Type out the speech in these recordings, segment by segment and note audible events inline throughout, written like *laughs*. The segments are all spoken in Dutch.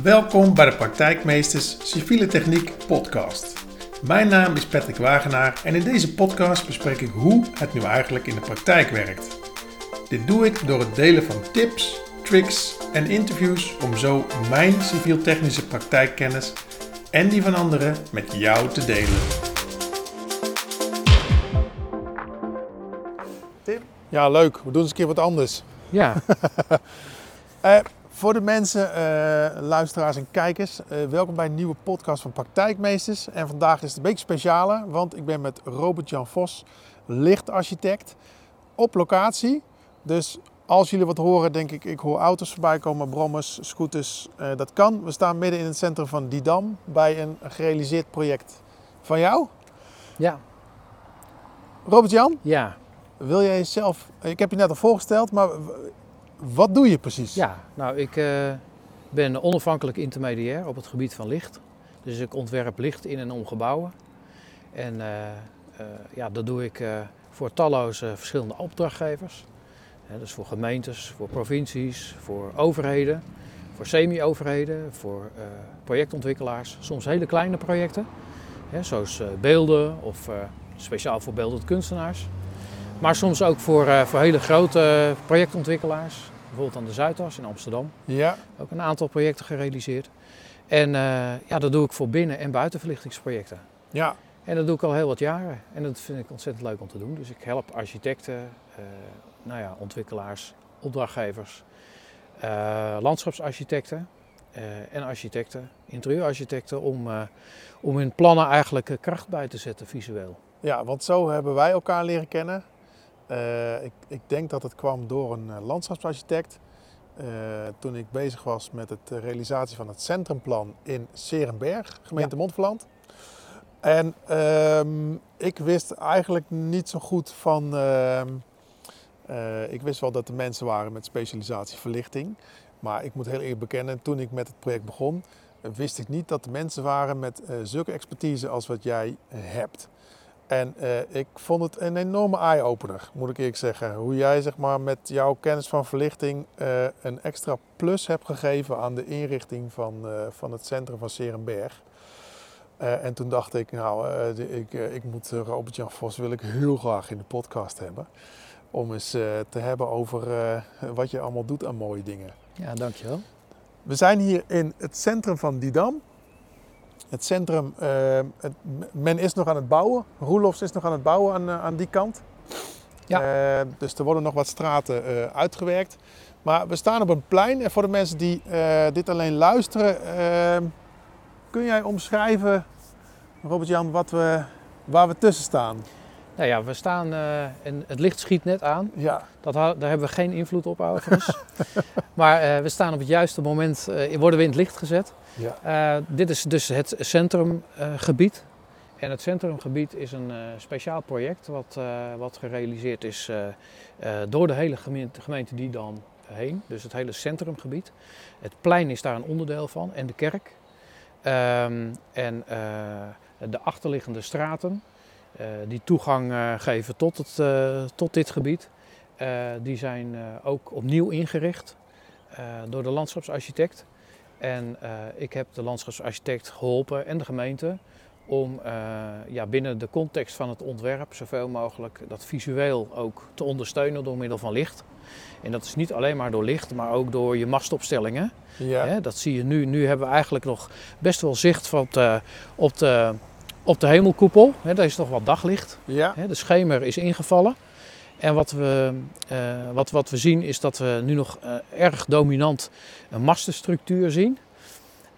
Welkom bij de Praktijkmeesters Civiele Techniek podcast. Mijn naam is Patrick Wagenaar en in deze podcast bespreek ik hoe het nu eigenlijk in de praktijk werkt. Dit doe ik door het delen van tips, tricks en interviews om zo mijn civiel-technische praktijkkennis en die van anderen met jou te delen. Tim? Ja, leuk. We doen eens een keer wat anders. Ja, *laughs* Eh, voor de mensen, eh, luisteraars en kijkers, eh, welkom bij een nieuwe podcast van Praktijkmeesters. En vandaag is het een beetje specialer, want ik ben met Robert-Jan Vos, lichtarchitect, op locatie. Dus als jullie wat horen, denk ik, ik hoor auto's voorbij komen, brommers, scooters, eh, dat kan. We staan midden in het centrum van Didam bij een gerealiseerd project van jou. ja, Robert-Jan, ja, wil jij jezelf, ik heb je net al voorgesteld, maar wat doe je precies? ja. Nou, ik eh, ben onafhankelijk intermediair op het gebied van licht. Dus ik ontwerp licht in en om gebouwen. En eh, eh, ja, dat doe ik voor talloze verschillende opdrachtgevers. Dus voor gemeentes, voor provincies, voor overheden, voor semi-overheden, voor projectontwikkelaars. Soms hele kleine projecten, hè, zoals beelden of speciaal voor beeldend kunstenaars. Maar soms ook voor, voor hele grote projectontwikkelaars. Bijvoorbeeld aan de Zuidas in Amsterdam. Ja, Ook een aantal projecten gerealiseerd. En eh, ja, dat doe ik voor binnen- en buitenverlichtingsprojecten. ja, En dat doe ik al heel wat jaren. En dat vind ik ontzettend leuk om te doen. Dus ik help architecten, eh, nou ja, ontwikkelaars, opdrachtgevers, eh, landschapsarchitecten en architecten, interieurarchitecten, om, om hun plannen eigenlijk kracht bij te zetten visueel. Ja, want zo hebben wij elkaar leren kennen. Eh, ik, ik denk dat het kwam door een eh, landschapsarchitect. Eh, toen ik bezig was met de realisatie van het centrumplan in Serenberg, gemeente Montferland. En ehm, ik wist eigenlijk niet zo goed van. ehm, eh, ik wist wel dat er mensen waren met specialisatie verlichting. Maar ik moet heel eerlijk bekennen, toen ik met het project begon, wist ik niet dat er mensen waren met zulke expertise als wat jij hebt. En eh, ik vond het een enorme eye-opener, moet ik eerlijk zeggen. Hoe jij zeg maar, met jouw kennis van verlichting eh, een extra plus hebt gegeven aan de inrichting van, eh, van het centrum van Serenberg. En toen dacht ik, nou, ik, ik moet Robert-Jan Vos wil ik heel graag in de podcast hebben. Om eens te hebben over wat je allemaal doet aan mooie dingen. Ja, dankjewel. We zijn hier in het centrum van Didam. Het centrum, eh, het- men is nog aan het bouwen. Roelofs is nog aan het bouwen aan, eh, aan die kant. Ja. Eh, dus er worden nog wat straten uitgewerkt. Maar we staan op een plein. En voor de mensen die dit alleen luisteren, eh, kun jij omschrijven, Robert-Jan, wat we, waar we tussen staan? Nou ja, we staan eh, en het licht schiet net aan. Ja, Dat, daar hebben we geen invloed op overigens. *laughs* maar eh, we staan op het juiste moment, eh, worden we in het licht gezet. ja. Dit is dus het centrumgebied. en het centrumgebied is een speciaal project wat, wat gerealiseerd is door de hele gemeente, gemeente Didam heen. Dus het hele centrumgebied. Het plein is daar een onderdeel van en de kerk. Ehm, en de achterliggende straten die toegang eh, geven tot, het, eh, tot dit gebied. eh, die zijn eh, ook opnieuw ingericht eh, door de landschapsarchitect. En eh, ik heb de landschapsarchitect geholpen en de gemeente om eh, ja, binnen de context van het ontwerp zoveel mogelijk dat visueel ook te ondersteunen door middel van licht. En dat is niet alleen maar door licht, maar ook door je mastopstellingen. ja. Dat zie je nu. Nu hebben we eigenlijk nog best wel zicht op, de, op, de, op de hemelkoepel. Hè, daar is nog wat daglicht. ja. Hè, de schemer is ingevallen. En wat we, eh, wat, wat we zien is dat we nu nog eh, erg dominant een mastenstructuur zien.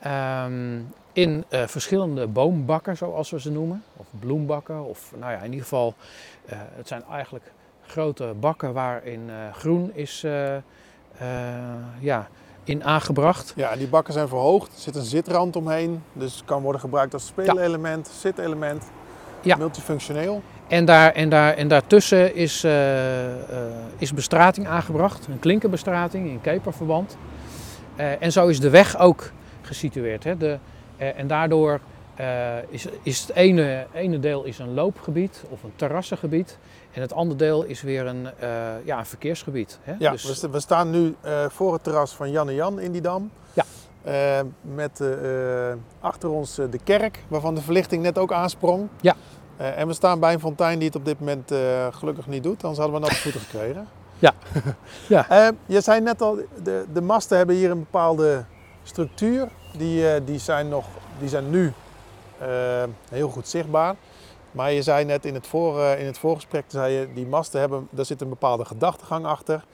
Ehm, in eh, verschillende boombakken, zoals we ze noemen. Of bloembakken. Of nou ja, in ieder geval, het zijn eigenlijk grote bakken waarin groen is ja, in aangebracht. Ja, die bakken zijn verhoogd. Er zit een zitrand omheen. Dus kan worden gebruikt als speelelement, zitelement. Ja. Multifunctioneel. En, daar, en, daar, en daartussen is, eh, eh, is bestrating aangebracht, een klinkerbestrating in keperverband. Eh, en zo is de weg ook gesitueerd. Hè. De, en daardoor is, is het ene, ene deel is een loopgebied of een terrassengebied. En het andere deel is weer een, eh, ja, een verkeersgebied. Hè. Ja, Dus- we, sta- we staan nu eh, voor het terras van Jan en Jan in die dam. Ja. Eh, met achter ons de kerk, waarvan de verlichting net ook aansprong. Ja. En we staan bij een fontein die het op dit moment gelukkig niet doet, anders hadden we natte voeten gekregen. *laughs* Ja. *laughs* Ja. Je zei net al, de, de masten hebben hier een bepaalde structuur. Die, die, zijn, nog, die zijn nu heel goed zichtbaar. Maar je zei net in het, voor, eh, in het voorgesprek, zei je, die masten hebben, daar zit een bepaalde gedachtegang achter.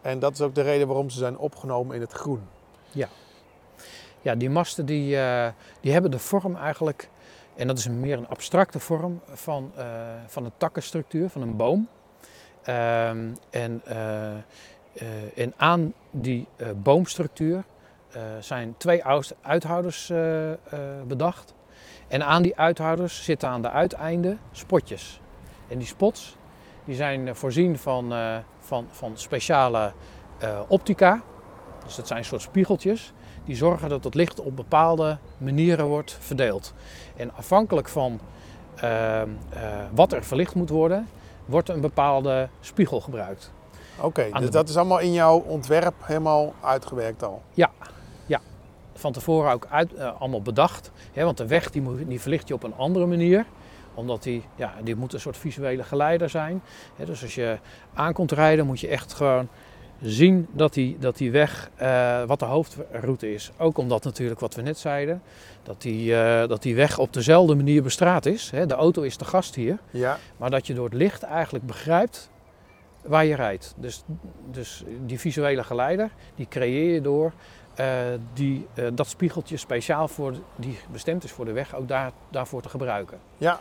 En dat is ook de reden waarom ze zijn opgenomen in het groen. Ja, die masten die, eh, die hebben de vorm eigenlijk, en dat is meer een abstracte vorm van, eh, van een takkenstructuur, van een boom. Ehm, en, en aan die boomstructuur zijn twee uithouders bedacht. En aan die uithouders zitten aan de uiteinden spotjes. En die spots die zijn eh, voorzien van, eh, van, van speciale eh, optica. Dus dat zijn een soort spiegeltjes die zorgen dat het licht op bepaalde manieren wordt verdeeld. En afhankelijk van ehm, eh, wat er verlicht moet worden, wordt een bepaalde spiegel gebruikt. Oké, dus de- dat is allemaal in jouw ontwerp helemaal uitgewerkt al. Van tevoren ook uit, eh, allemaal bedacht. Hè, want de weg die, moet- die verlicht je op een andere manier omdat die, ja, die moet een soort visuele geleider zijn. Hè, dus als je aankomt rijden moet je echt gewoon zien dat die, dat die weg, eh, wat de hoofdroute is. Ook omdat natuurlijk wat we net zeiden, dat die, eh, dat die weg op dezelfde manier bestraat is. Hè. De auto is de gast hier. Ja, Maar dat je door het licht eigenlijk begrijpt waar je rijdt. Dus, dus die visuele geleider, die creëer je door die, eh, dat spiegeltje speciaal voor, die bestemd is voor de weg, ook daar, daarvoor te gebruiken. ja,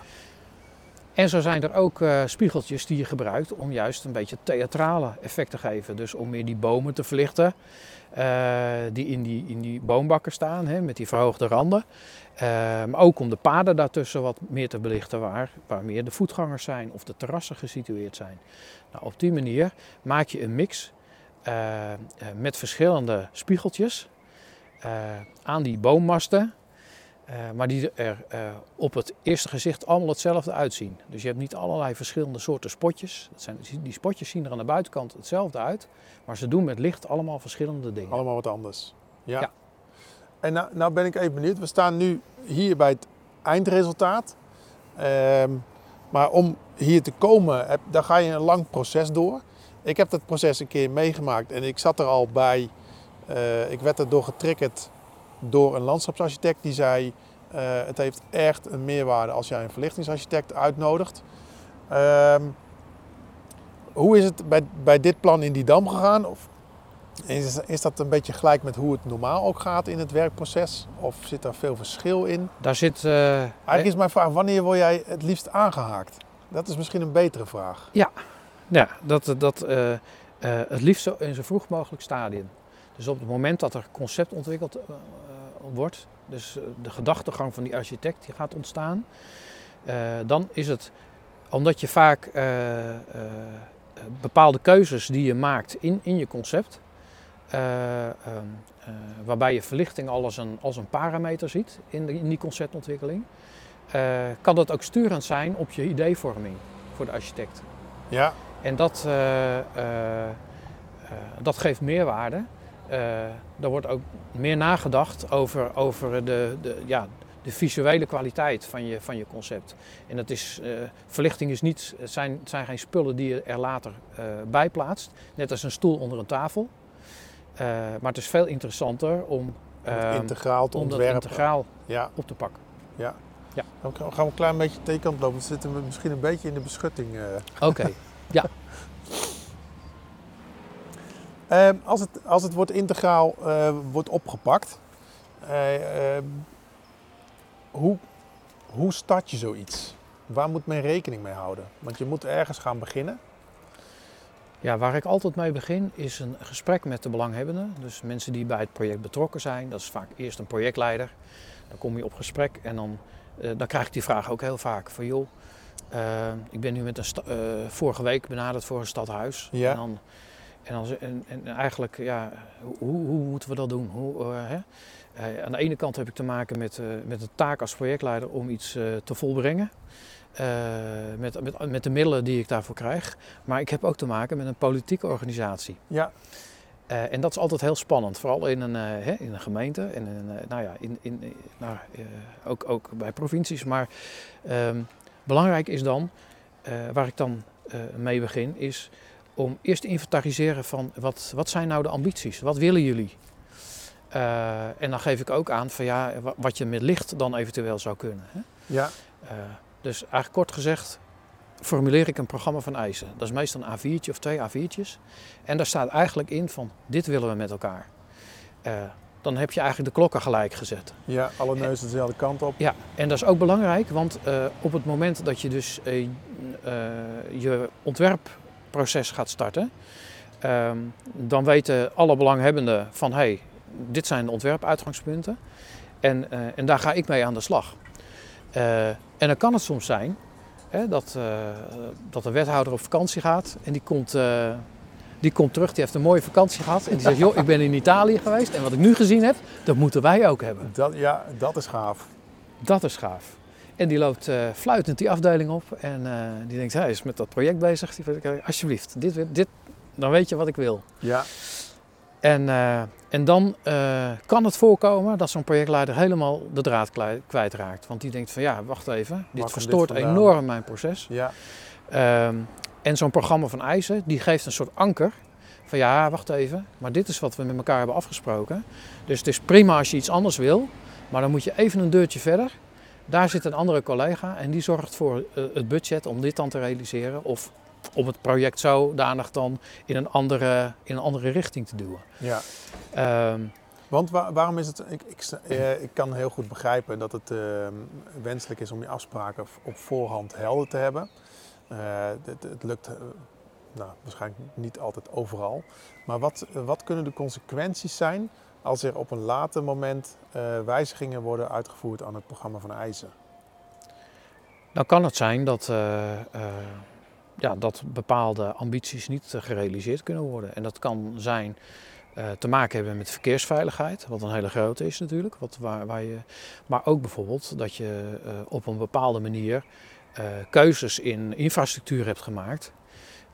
En zo zijn er ook eh, spiegeltjes die je gebruikt om juist een beetje theatrale effect te geven. Dus om meer die bomen te verlichten eh, die in die, in die boombakken staan, hè, met die verhoogde randen. Eh, maar ook om de paden daartussen wat meer te belichten waar, waar meer de voetgangers zijn of de terrassen gesitueerd zijn. Nou, op die manier maak je een mix eh, eh, met verschillende spiegeltjes eh, aan die boommasten. maar die er op het eerste gezicht allemaal hetzelfde uitzien. Dus je hebt niet allerlei verschillende soorten spotjes. Dat zijn, die spotjes zien er aan de buitenkant hetzelfde uit. Maar ze doen met licht allemaal verschillende dingen. allemaal wat anders. Ja. Ja. En nou, nou ben ik even benieuwd. We staan nu hier bij het eindresultaat. Ehm, maar om hier te komen, heb, daar ga je een lang proces door. Ik heb dat proces een keer meegemaakt en ik zat er al bij. Eh, ik werd erdoor getriggerd door een landschapsarchitect die zei: eh, Het heeft echt een meerwaarde als jij een verlichtingsarchitect uitnodigt. Ehm, hoe is het bij, bij dit plan in die dam gegaan? Of is, is dat een beetje gelijk met hoe het normaal ook gaat in het werkproces? Of zit daar veel verschil in? Daar zit. eh, Eigenlijk is mijn vraag: wanneer word jij het liefst aangehaakt? Dat is misschien een betere vraag. Ja, dat, dat, eh, eh, het liefst in zo vroeg mogelijk stadium. Dus op het moment dat er concept ontwikkeld eh, eh, wordt, dus eh, de gedachtegang van die architect die gaat ontstaan, eh, dan is het, omdat je vaak eh, eh, bepaalde keuzes die je maakt in, in je concept, eh, ehm, eh, waarbij je verlichting al als een, als een parameter ziet in, in die conceptontwikkeling, eh, kan dat ook sturend zijn op je ideevorming voor de architect. Ja, En dat, eh, eh, dat geeft meerwaarde. Er wordt ook meer nagedacht over, over de, de, ja, de visuele kwaliteit van je, van je concept. En dat is, verlichting is niet, het zijn, het zijn geen spullen die je er later bij plaatst. Net als een stoel onder een tafel. Maar het is veel interessanter om, om het eh, integraal te om dat ontwerpen. integraal Ja, op te pakken. dan gaan we een klein beetje tekenkant lopen. Dan zitten we misschien een beetje in de beschutting. eh. *laughs* Oké, Ehm, als, het, als het wordt integraal eh, wordt opgepakt, eh, ehm, hoe, hoe start je zoiets? Waar moet men rekening mee houden? Want je moet ergens gaan beginnen. Ja, waar ik altijd mee begin is een gesprek met de belanghebbenden. Dus mensen die bij het project betrokken zijn. Dat is vaak eerst een projectleider. Dan kom je op gesprek en dan, eh, dan krijg ik die vraag ook heel vaak. Van joh, eh, ik ben nu met een eh, vorige week benaderd voor een stadhuis. Ja. En, dan, en, dan, en, en eigenlijk, ja, hoe, hoe moeten we dat doen? Hoe, eh, hè? Aan de ene kant heb ik te maken met, met de taak als projectleider om iets te volbrengen. Met, met, met de middelen die ik daarvoor krijg. Maar ik heb ook te maken met een politieke organisatie. Ja, en dat is altijd heel spannend, vooral in een, hè, in een gemeente en in, nou ja, in, in, in- nou, ook, ook bij provincies. Maar ehm, belangrijk is dan, eh, waar ik dan eh, mee begin, is om eerst te inventariseren van wat, wat zijn nou de ambities? Wat willen jullie? Eh, en dan geef ik ook aan van ja, wa- wat je met licht dan eventueel zou kunnen. Hè? Ja, dus eigenlijk kort gezegd formuleer ik een programma van eisen. Dat is meestal een A4'tje of twee A4'tjes. En daar staat eigenlijk in van dit willen we met elkaar. Eh, dan heb je eigenlijk de klokken gelijk gezet. ja alle neuzen dezelfde kant op. Ja, en dat is ook belangrijk, want eh, op het moment dat je dus eh, eh, je ontwerpproces gaat starten, ehm, dan weten alle belanghebbenden van hé, hey, dit zijn de ontwerpuitgangspunten en, en daar ga ik mee aan de slag. En dan kan het soms zijn hè, dat, dat de wethouder op vakantie gaat en die komt, die komt terug, die heeft een mooie vakantie gehad en die zegt joh, ik ben in Italië geweest en wat ik nu gezien heb, dat moeten wij ook hebben. Dat, ja, dat is gaaf. Dat is gaaf. En die loopt eh, fluitend die afdeling op en eh, die denkt, hij is met dat project bezig. Die zegt, alsjeblieft, dit, dit, dan weet je wat ik wil. Ja, En, eh, en dan kan het voorkomen dat zo'n projectleider helemaal de draad kwijtraakt. Want die denkt van ja, wacht even, dit verstoort enorm mijn proces. ja, Ehm, en zo'n programma van eisen, die geeft een soort anker. Van ja, wacht even, maar dit is wat we met elkaar hebben afgesproken. Dus het is prima als je iets anders wil, maar dan moet je even een deurtje verder. Daar zit een andere collega en die zorgt voor eh, het budget om dit dan te realiseren. Of om het project zodanig dan in een andere, in een andere richting te duwen. ja. Ehm, Want wa- waarom is het, ik, ik, eh, ik kan heel goed begrijpen dat het eh, wenselijk is om die afspraken op voorhand helder te hebben. Eh, het, het lukt eh, nou, waarschijnlijk niet altijd overal. Maar wat, wat kunnen de consequenties zijn als er op een later moment eh, wijzigingen worden uitgevoerd aan het programma van eisen? Dan kan het zijn dat, ja, dat bepaalde ambities niet gerealiseerd kunnen worden. En dat kan zijn te maken hebben met verkeersveiligheid, wat een hele grote is natuurlijk. Wat, waar, waar je, maar ook bijvoorbeeld dat je op een bepaalde manier keuzes in infrastructuur hebt gemaakt.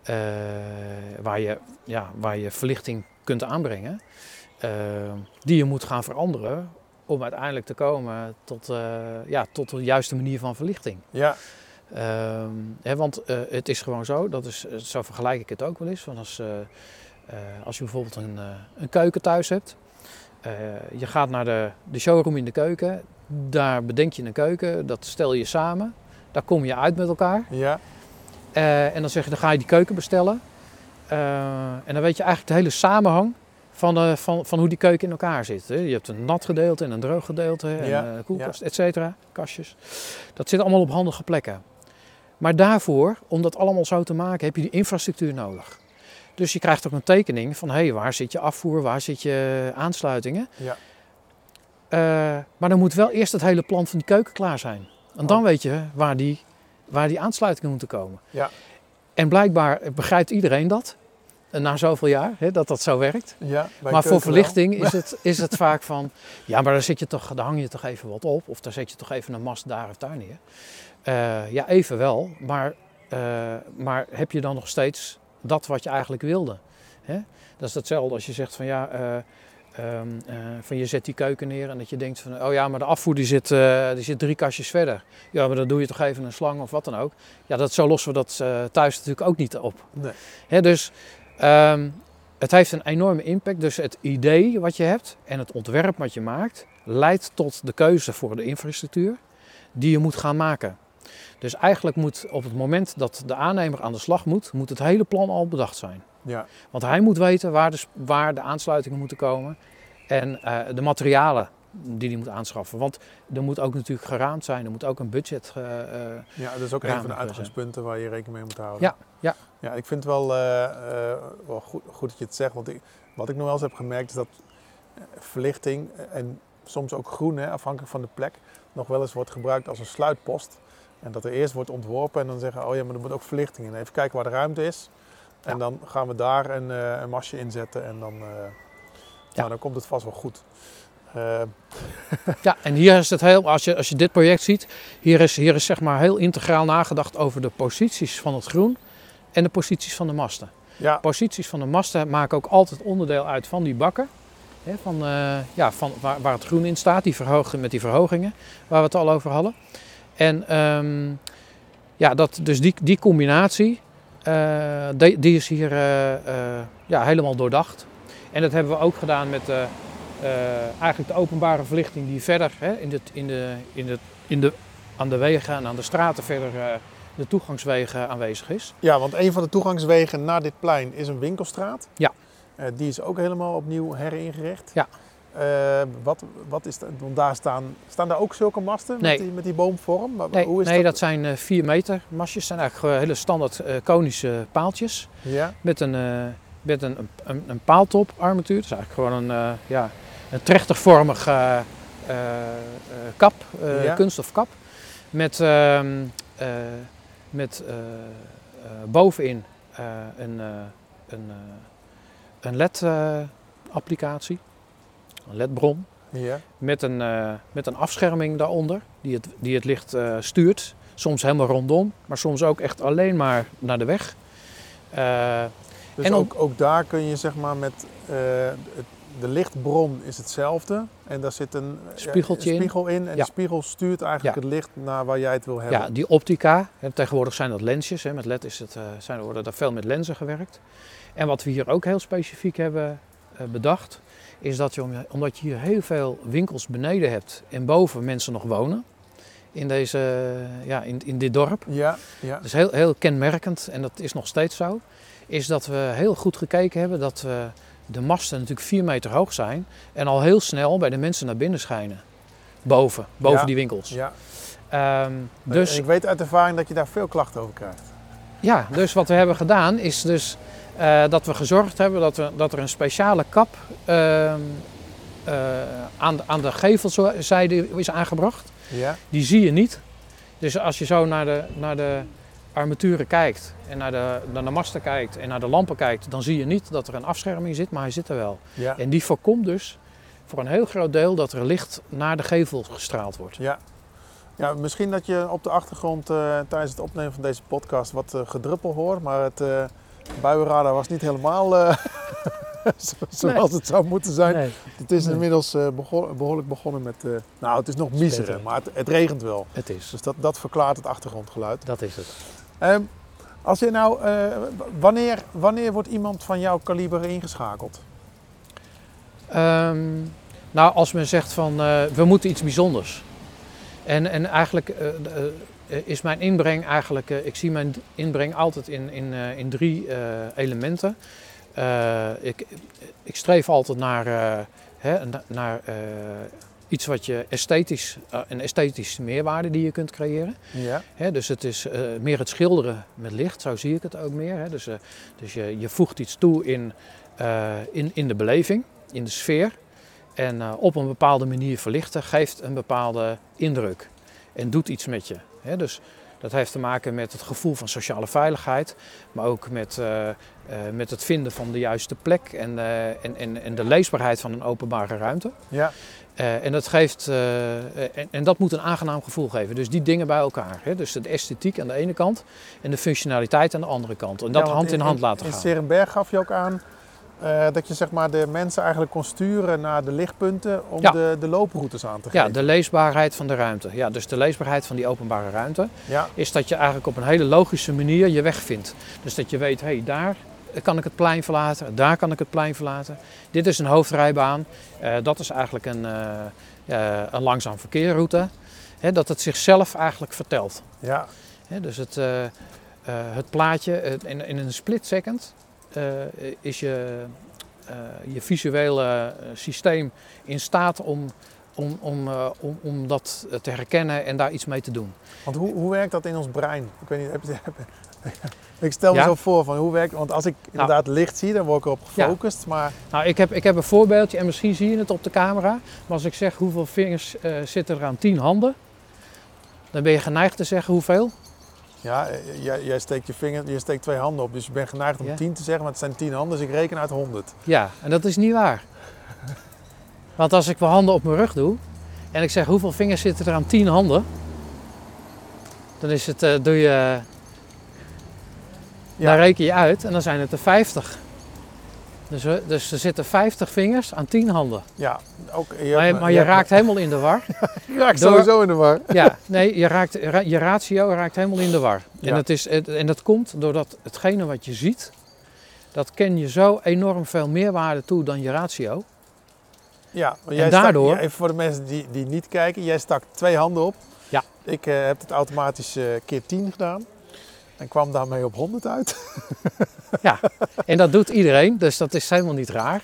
eh, waar, je, ja, waar je verlichting kunt aanbrengen. eh, die je moet gaan veranderen om uiteindelijk te komen tot, eh, ja, tot de juiste manier van verlichting. Ja, Ehm, hè, want eh, het is gewoon zo, dat is, eh, zo vergelijk ik het ook wel eens. Want als, eh, eh, als je bijvoorbeeld een, eh, een keuken thuis hebt, eh, je gaat naar de, de showroom in de keuken, daar bedenk je een keuken, dat stel je samen, daar kom je uit met elkaar. ja, Eh, en dan zeg je, dan ga je die keuken bestellen. Eh, en dan weet je eigenlijk de hele samenhang van, eh, van, van hoe die keuken in elkaar zit. Hè. Je hebt een nat gedeelte en een droog gedeelte en Ja, eh, koelkast, et cetera, kastjes. Dat zit allemaal op handige plekken. Maar daarvoor, om dat allemaal zo te maken, heb je die infrastructuur nodig. Dus je krijgt ook een tekening van, hé, hey, waar zit je afvoer, waar zit je aansluitingen. ja, maar dan moet wel eerst het hele plan van die keuken klaar zijn. En dan Oh. weet je waar die, waar die aansluitingen moeten komen. Ja. En blijkbaar begrijpt iedereen dat, eh, na zoveel jaar, hè, dat dat zo werkt. ja. maar voor wel. verlichting is *laughs* het, is het vaak van, ja, maar daar, zit je toch, daar hang je toch even wat op. Of daar zet je toch even een mast daar of daar neer. Eh, ja, even wel. Maar, eh, maar heb je dan nog steeds dat wat je eigenlijk wilde? Hè? Dat is hetzelfde als je zegt van ja, ehm, eh, van je zet die keuken neer en dat je denkt van oh ja, maar de afvoer die zit, eh, die zit drie kastjes verder. Ja, maar dan doe je toch even een slang of wat dan ook. Ja, dat, zo lossen we dat eh, thuis natuurlijk ook niet op. Nee. Hè, dus ehm, het heeft een enorme impact. Dus het idee wat je hebt en het ontwerp wat je maakt, leidt tot de keuze voor de infrastructuur die je moet gaan maken. Dus eigenlijk moet op het moment dat de aannemer aan de slag moet, moet het hele plan al bedacht zijn. Ja, Want hij moet weten waar de, waar de aansluitingen moeten komen en eh, de materialen die hij moet aanschaffen. Want er moet ook natuurlijk geraamd zijn, er moet ook een budget. eh, ja, dat is ook een van de uitgangspunten waar je rekening mee moet houden. Ja, ja. Ja, ik vind het wel, wel goed, goed dat je het zegt. Want ik, wat ik nog wel eens heb gemerkt is dat verlichting en soms ook groen, hè, afhankelijk van de plek, nog wel eens wordt gebruikt als een sluitpost. En dat er eerst wordt ontworpen en dan zeggen, oh ja, maar er moet ook verlichting in. Even kijken waar de ruimte is. En dan gaan we daar een, eh, een masje inzetten en dan, eh, nou, dan komt het vast wel goed. Eh, Ja, en hier is het heel, als je, als je dit project ziet, hier is, hier is zeg maar heel integraal nagedacht over de posities van het groen en de posities van de masten. Ja, Posities van de masten maken ook altijd onderdeel uit van die bakken. Hè, van, ja, van waar, waar het groen in staat, die verhooging, met die verhogingen waar we het al over hadden. En ehm, ja, dat, dus die, die combinatie, die, die is hier eh, eh, ja, helemaal doordacht. En dat hebben we ook gedaan met eh, eh, eigenlijk de openbare verlichting die verder hè, in de, in de, in de, in de, aan de wegen en aan de straten verder eh, de toegangswegen aanwezig is. ja, want een van de toegangswegen naar dit plein is een winkelstraat. Ja. Eh, die is ook helemaal opnieuw heringericht. Ja. Eh, wat, wat is dat? Want daar staan, staan daar ook zulke masten Nee. met, die, met die boomvorm? Maar Nee, hoe is nee dat? zijn eh 4 meter mastjes. zijn eigenlijk gewoon hele standaard eh, konische paaltjes. Ja, Met een, eh, met een, een, een paaltop armatuur. Dat is eigenlijk gewoon een, eh, ja, een trechtervormig eh, eh, eh, kap, eh, Ja. kunststof kap. Met, ehm, eh, met eh, eh, bovenin eh, een, eh, een, eh, een LED-applicatie. Een LED-bron. ja. Met een, eh, met een afscherming daaronder, die het, die het licht eh, stuurt. Soms helemaal rondom, maar soms ook echt alleen maar naar de weg. Eh, Dus En ook, ook daar kun je zeg maar met het- de lichtbron is hetzelfde en daar zit een Spiegeltje een spiegel in, en Ja. de spiegel stuurt eigenlijk Ja. het licht naar waar jij het wil hebben. ja, die optica, tegenwoordig zijn dat lensjes. Hè, met LED is het, zijn, worden er veel met lenzen gewerkt. En wat we hier ook heel specifiek hebben bedacht, is dat je, om- omdat je hier heel veel winkels beneden hebt en boven mensen nog wonen, in, deze, eh, ja, in, in dit dorp, Ja, ja. Is heel, heel kenmerkend en dat is nog steeds zo. Is dat we heel goed gekeken hebben dat we de masten natuurlijk 4 meter hoog zijn. En al heel snel bij de mensen naar binnen schijnen. Boven, boven Ja. die winkels. ja. Ehm, Dus... dus, ik weet uit ervaring dat je daar veel klachten over krijgt. ja, dus wat we hebben gedaan is dus eh, dat we gezorgd hebben dat, we, dat er een speciale kap ehm, eh, aan, de- aan de gevelzijde is aangebracht. Ja, Die zie je niet. Dus als je zo naar de, naar de armaturen kijkt en naar de, naar de masten kijkt en naar de lampen kijkt, dan zie je niet dat er een afscherming zit, maar hij zit er wel. ja, En die voorkomt dus voor een heel groot deel dat er licht naar de gevel gestraald wordt. ja. Ja, misschien dat je op de achtergrond eh, tijdens het opnemen van deze podcast wat gedruppel hoort, maar het buienradar was niet helemaal eh, *laughs* zo- zoals het zou moeten zijn. Nee, Het is Nee. inmiddels eh, begon- behoorlijk begonnen met, eh, nou het is nog beter. maar het, het regent wel. het is. Dus dat, dat verklaart het achtergrondgeluid. Dat is het. Ehm, als je nou, wanneer, wanneer wordt iemand van jouw kaliber ingeschakeld? Ehm, nou, als men zegt van we moeten iets bijzonders. En, en eigenlijk is mijn inbreng eigenlijk, eh, ik zie mijn inbreng altijd in, in, eh, in drie eh, elementen. Eh, ik, ik streef altijd naar, eh, hè, na- naar eh, iets wat je esthetisch, eh, een esthetische meerwaarde die je kunt creëren. Ja. Hè, dus het is eh, meer het schilderen met licht, zo zie ik het ook meer. Hè. Dus, eh, dus je, je voegt iets toe in, eh, in, in de beleving, in de sfeer. En eh, op een bepaalde manier verlichten geeft een bepaalde indruk en doet iets met je. Dus dat heeft te maken met het gevoel van sociale veiligheid, maar ook met, eh, eh, met het vinden van de juiste plek en, eh, en, en, en de leesbaarheid van een openbare ruimte. Ja. En, dat geeft, en, en dat moet een aangenaam gevoel geven. Dus die dingen bij elkaar. Hè? Dus de esthetiek aan de ene kant en de functionaliteit aan de andere kant. En dat Ja, hand in hand laten In gaan. Serenberg gaf je ook aan eh, dat je zeg maar, de mensen eigenlijk kon sturen naar de lichtpunten om Ja. de, de looproutes aan te Ja, geven. de leesbaarheid van de ruimte. Ja, dus de leesbaarheid van die openbare ruimte Ja, is dat je eigenlijk op een hele logische manier je weg vindt. Dus dat je weet, hé, hey, daar kan ik het plein verlaten, daar kan ik het plein verlaten. Dit is een hoofdrijbaan, eh, dat is eigenlijk een, eh, een langzaam verkeerroute. Dat het zichzelf eigenlijk vertelt. ja, dus het, het plaatje, in, in een split second is je, eh, je visuele eh, systeem in staat om, om, om, eh, om, om dat te herkennen en daar iets mee te doen. want hoe, hoe werkt dat in ons brein? Ik weet niet, heb je, *laughs* heb, ik stel me Ja? zo voor van hoe werkt want als ik inderdaad licht zie, dan word ik erop Ja. gefocust, maar Nou, ik heb, ik heb een voorbeeldje en misschien zie je het op de camera. Maar als ik zeg hoeveel vingers eh, zitten er aan 10 handen, dan ben je geneigd te zeggen hoeveel? Ja, jij, jij steekt je vinger, je steekt twee handen op, dus je bent geneigd om Ja. 10 te zeggen, maar het zijn 10 handen, dus ik reken uit 100. Ja, en dat is niet waar. Want als ik mijn handen op mijn rug doe en ik zeg hoeveel vingers zitten er aan 10 handen, dan is het, eh, doe je Ja. Daar reken je uit en dan zijn het er 50. Dus, dus er zitten 50 vingers aan 10 handen. Ja, ook, je Maar, je, maar je me- raakt helemaal in de war. *laughs* je raakt door- sowieso in de war. *laughs* Ja, nee, je, raakt, ra- je ratio raakt helemaal in de war. Ja. En, dat is, en dat komt doordat hetgene wat je ziet, dat ken je zo enorm veel meerwaarde toe dan je ratio. Ja, En jij daardoor- even voor de mensen die, die niet kijken, jij stak twee handen op. Ja. Ik eh, heb het automatisch eh, keer 10 gedaan. En kwam daarmee op 100 uit. *laughs* En dat doet iedereen, dus dat is helemaal niet raar.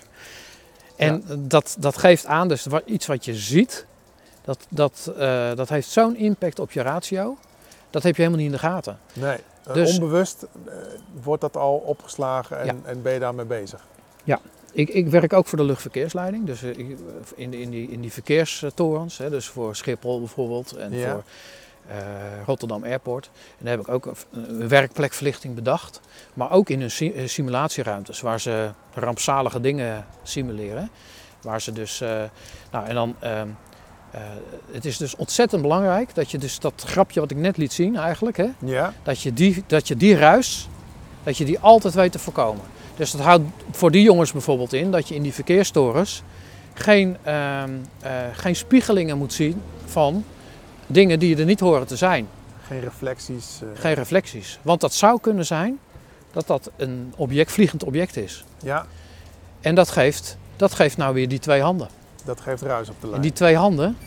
En dat, dat geeft aan, dus iets wat je ziet, dat, dat, eh, dat heeft zo'n impact op je ratio. Dat heb je helemaal niet in de gaten. Nee, eh, Dus- onbewust eh, wordt dat al opgeslagen en, Ja. en ben je daarmee bezig. Ik, ik werk ook voor de luchtverkeersleiding, dus in, die- in, die, in die verkeerstorens, hè, dus voor Schiphol bijvoorbeeld en Ja. voor Rotterdam Airport. En daar heb ik ook een, werkplekverlichting bedacht, maar ook in hun eh, simulatieruimtes waar ze rampzalige dingen simuleren. Waar ze dus, eh, nou en dan, ehm, eh, het is dus ontzettend belangrijk dat je dus dat grapje wat ik net liet zien eigenlijk, hè, Ja, dat je die, dat je die ruis, dat je die altijd weet te voorkomen. Dus dat houdt voor die jongens bijvoorbeeld in dat je in die verkeerstorens geen, ehm, eh, geen spiegelingen moet zien van dingen die er niet horen te zijn. geen reflecties. eh, Geen reflecties. Want dat zou kunnen zijn dat dat een object, vliegend object is. Ja, En dat geeft, dat geeft nou weer die twee handen. dat geeft ruis op de lijn. En die twee handen,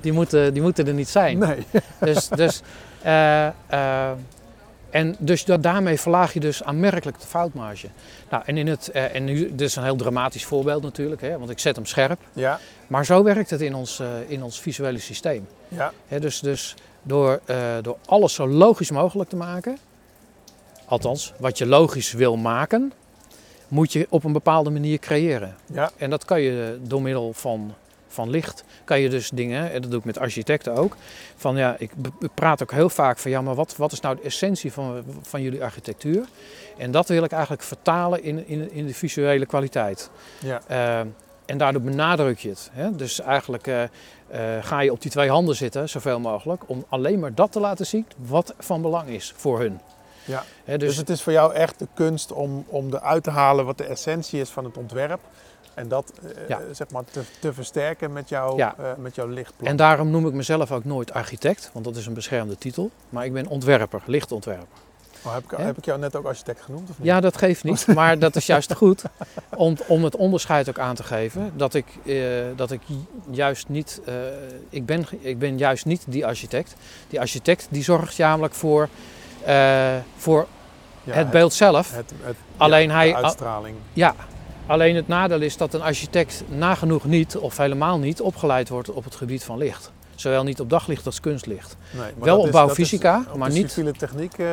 die moeten, die moeten er niet zijn. Nee, Dus, dus, *laughs* eh, eh, en dus da- daarmee verlaag je dus aanmerkelijk de foutmarge. Nou, en, in het, eh, en nu, dit is een heel dramatisch voorbeeld natuurlijk, hè, want ik zet hem scherp. ja, Maar zo werkt het in ons, eh, in ons visuele systeem. ja, Hè, dus dus door, eh, door alles zo logisch mogelijk te maken, althans wat je logisch wil maken, moet je op een bepaalde manier creëren. ja, En dat kan je door middel van, van licht, kan je dus dingen, en dat doe ik met architecten ook, van ja, ik praat ook heel vaak van ja, maar wat, wat is nou de essentie van, van jullie architectuur? En dat wil ik eigenlijk vertalen in, in, in de visuele kwaliteit. ja, Eh, en daardoor benadruk je het. Hè? Dus eigenlijk eh, eh, ga je op die twee handen zitten, zoveel mogelijk, om alleen maar dat te laten zien wat van belang is voor hun. ja. Hè, Dus, dus, het is voor jou echt de kunst om, om eruit te halen wat de essentie is van het ontwerp. En dat eh, Ja. zeg maar te, te versterken met, jou, Ja. eh, met jouw lichtplan. en daarom noem ik mezelf ook nooit architect, want dat is een beschermde titel. Maar ik ben ontwerper, lichtontwerper. Oh, heb, ik, heb ik jou net ook architect genoemd of niet? Ja, dat geeft niet, *laughs* maar dat is juist goed om, om het onderscheid ook aan te geven. Dat ik, eh, dat ik juist niet, eh, ik, ben, ik ben juist niet die architect. Die architect die zorgt namelijk voor, eh, voor Ja, het beeld zelf. Het, het, Alleen ja, hij- de uitstraling. Ja, alleen het nadeel is dat een architect nagenoeg niet of helemaal niet opgeleid wordt op het gebied van licht. Zowel niet op daglicht als kunstlicht. Nee, maar Wel op bouwfysica, dat is- op maar de niet- civiele techniek eh,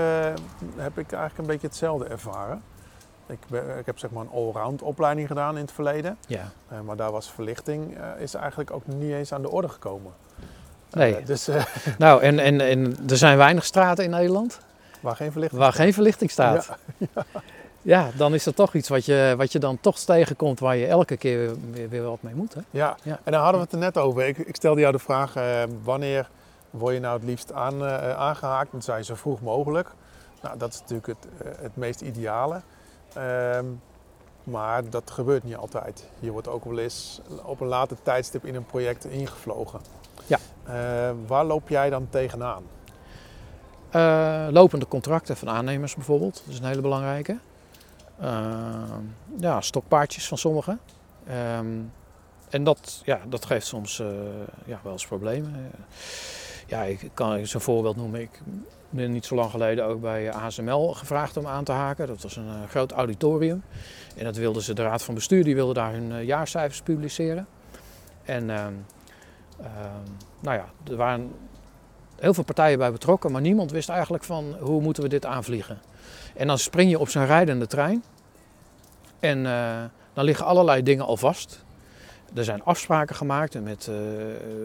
heb ik eigenlijk een beetje hetzelfde ervaren. Ik, ben- ik heb zeg maar een allround opleiding gedaan in het verleden. Ja. Eh, maar daar was verlichting eh, is eigenlijk ook niet eens aan de orde gekomen. Nee. Dus *laughs* Nou, en, en, en er zijn weinig straten in Nederland waar geen verlichting waar geen verlichting staat. Ja, *laughs* Ja, dan is dat toch iets wat je, wat je dan toch tegenkomt waar je elke keer weer, weer, weer wat mee moet. Hè? ja. Ja. en daar hadden we het er net over. Ik, ik stelde jou de vraag, eh, wanneer word je nou het liefst aan, eh, aangehaakt? Zei je zo vroeg mogelijk. Nou, dat is natuurlijk het, eh, het meest ideale. Ehm, maar dat gebeurt niet altijd. Je wordt ook wel eens op een later tijdstip in een project ingevlogen. Ja. Waar loop jij dan tegenaan? Lopende contracten van aannemers bijvoorbeeld, dat is een hele belangrijke. Eh, ja, stokpaardjes van sommigen. Ehm, en dat, ja, dat geeft soms eh, ja, wel eens problemen. Ja, ik kan eens een voorbeeld noemen. Ik ben niet zo lang geleden ook bij ASML gevraagd om aan te haken. Dat was een eh, groot auditorium. En dat wilden ze, de raad van bestuur, die wilde daar hun eh, jaarcijfers publiceren. En ehm, ehm, nou ja, er waren heel veel partijen bij betrokken, maar niemand wist eigenlijk van hoe moeten we dit aanvliegen. En dan spring je op zo'n rijdende trein en eh, dan liggen allerlei dingen al vast. Er zijn afspraken gemaakt met, eh,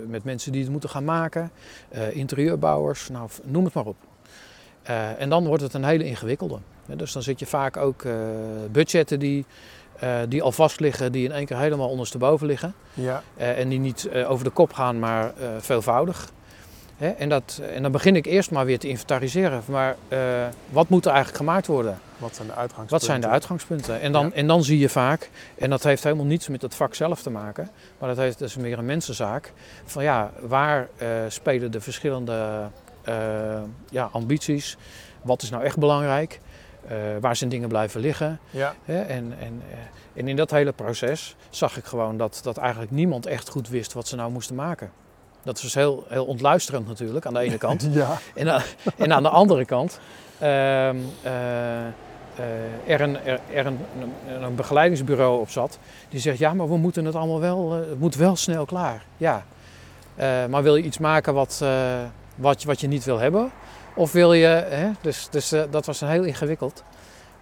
met mensen die het moeten gaan maken, eh, interieurbouwers, nou, noem het maar op. En dan wordt het een hele ingewikkelde. Dus dan zit je vaak ook budgetten die, die al vast liggen, die in één keer helemaal ondersteboven liggen. Ja, en die niet over de kop gaan, maar veelvoudig. Hè, en, dat, en dan begin ik eerst maar weer te inventariseren. Maar eh, wat moet er eigenlijk gemaakt worden? Wat zijn de uitgangspunten? Wat zijn de uitgangspunten? En dan, Ja. en dan zie je vaak, en dat heeft helemaal niets met het vak zelf te maken, maar dat, heeft, dat is meer een mensenzaak. Van ja, waar eh, spelen de verschillende eh, ja, ambities? Wat is nou echt belangrijk? Waar zijn dingen blijven liggen? Ja, Hè? En, en, en in dat hele proces zag ik gewoon dat, dat eigenlijk niemand echt goed wist wat ze nou moesten maken. Dat was heel, heel ontluisterend natuurlijk aan de ene kant. *laughs* ja. En, aan- en aan de andere kant ehm, eh, eh, er, een, er, er een, een, begeleidingsbureau op zat die zegt ja, maar we moeten het allemaal wel, eh, het moet wel snel klaar. Ja, Eh, maar wil je iets maken wat, eh, wat, je- wat je niet wil hebben? Of wil je, hè? dus, dus eh, dat was een heel ingewikkeld.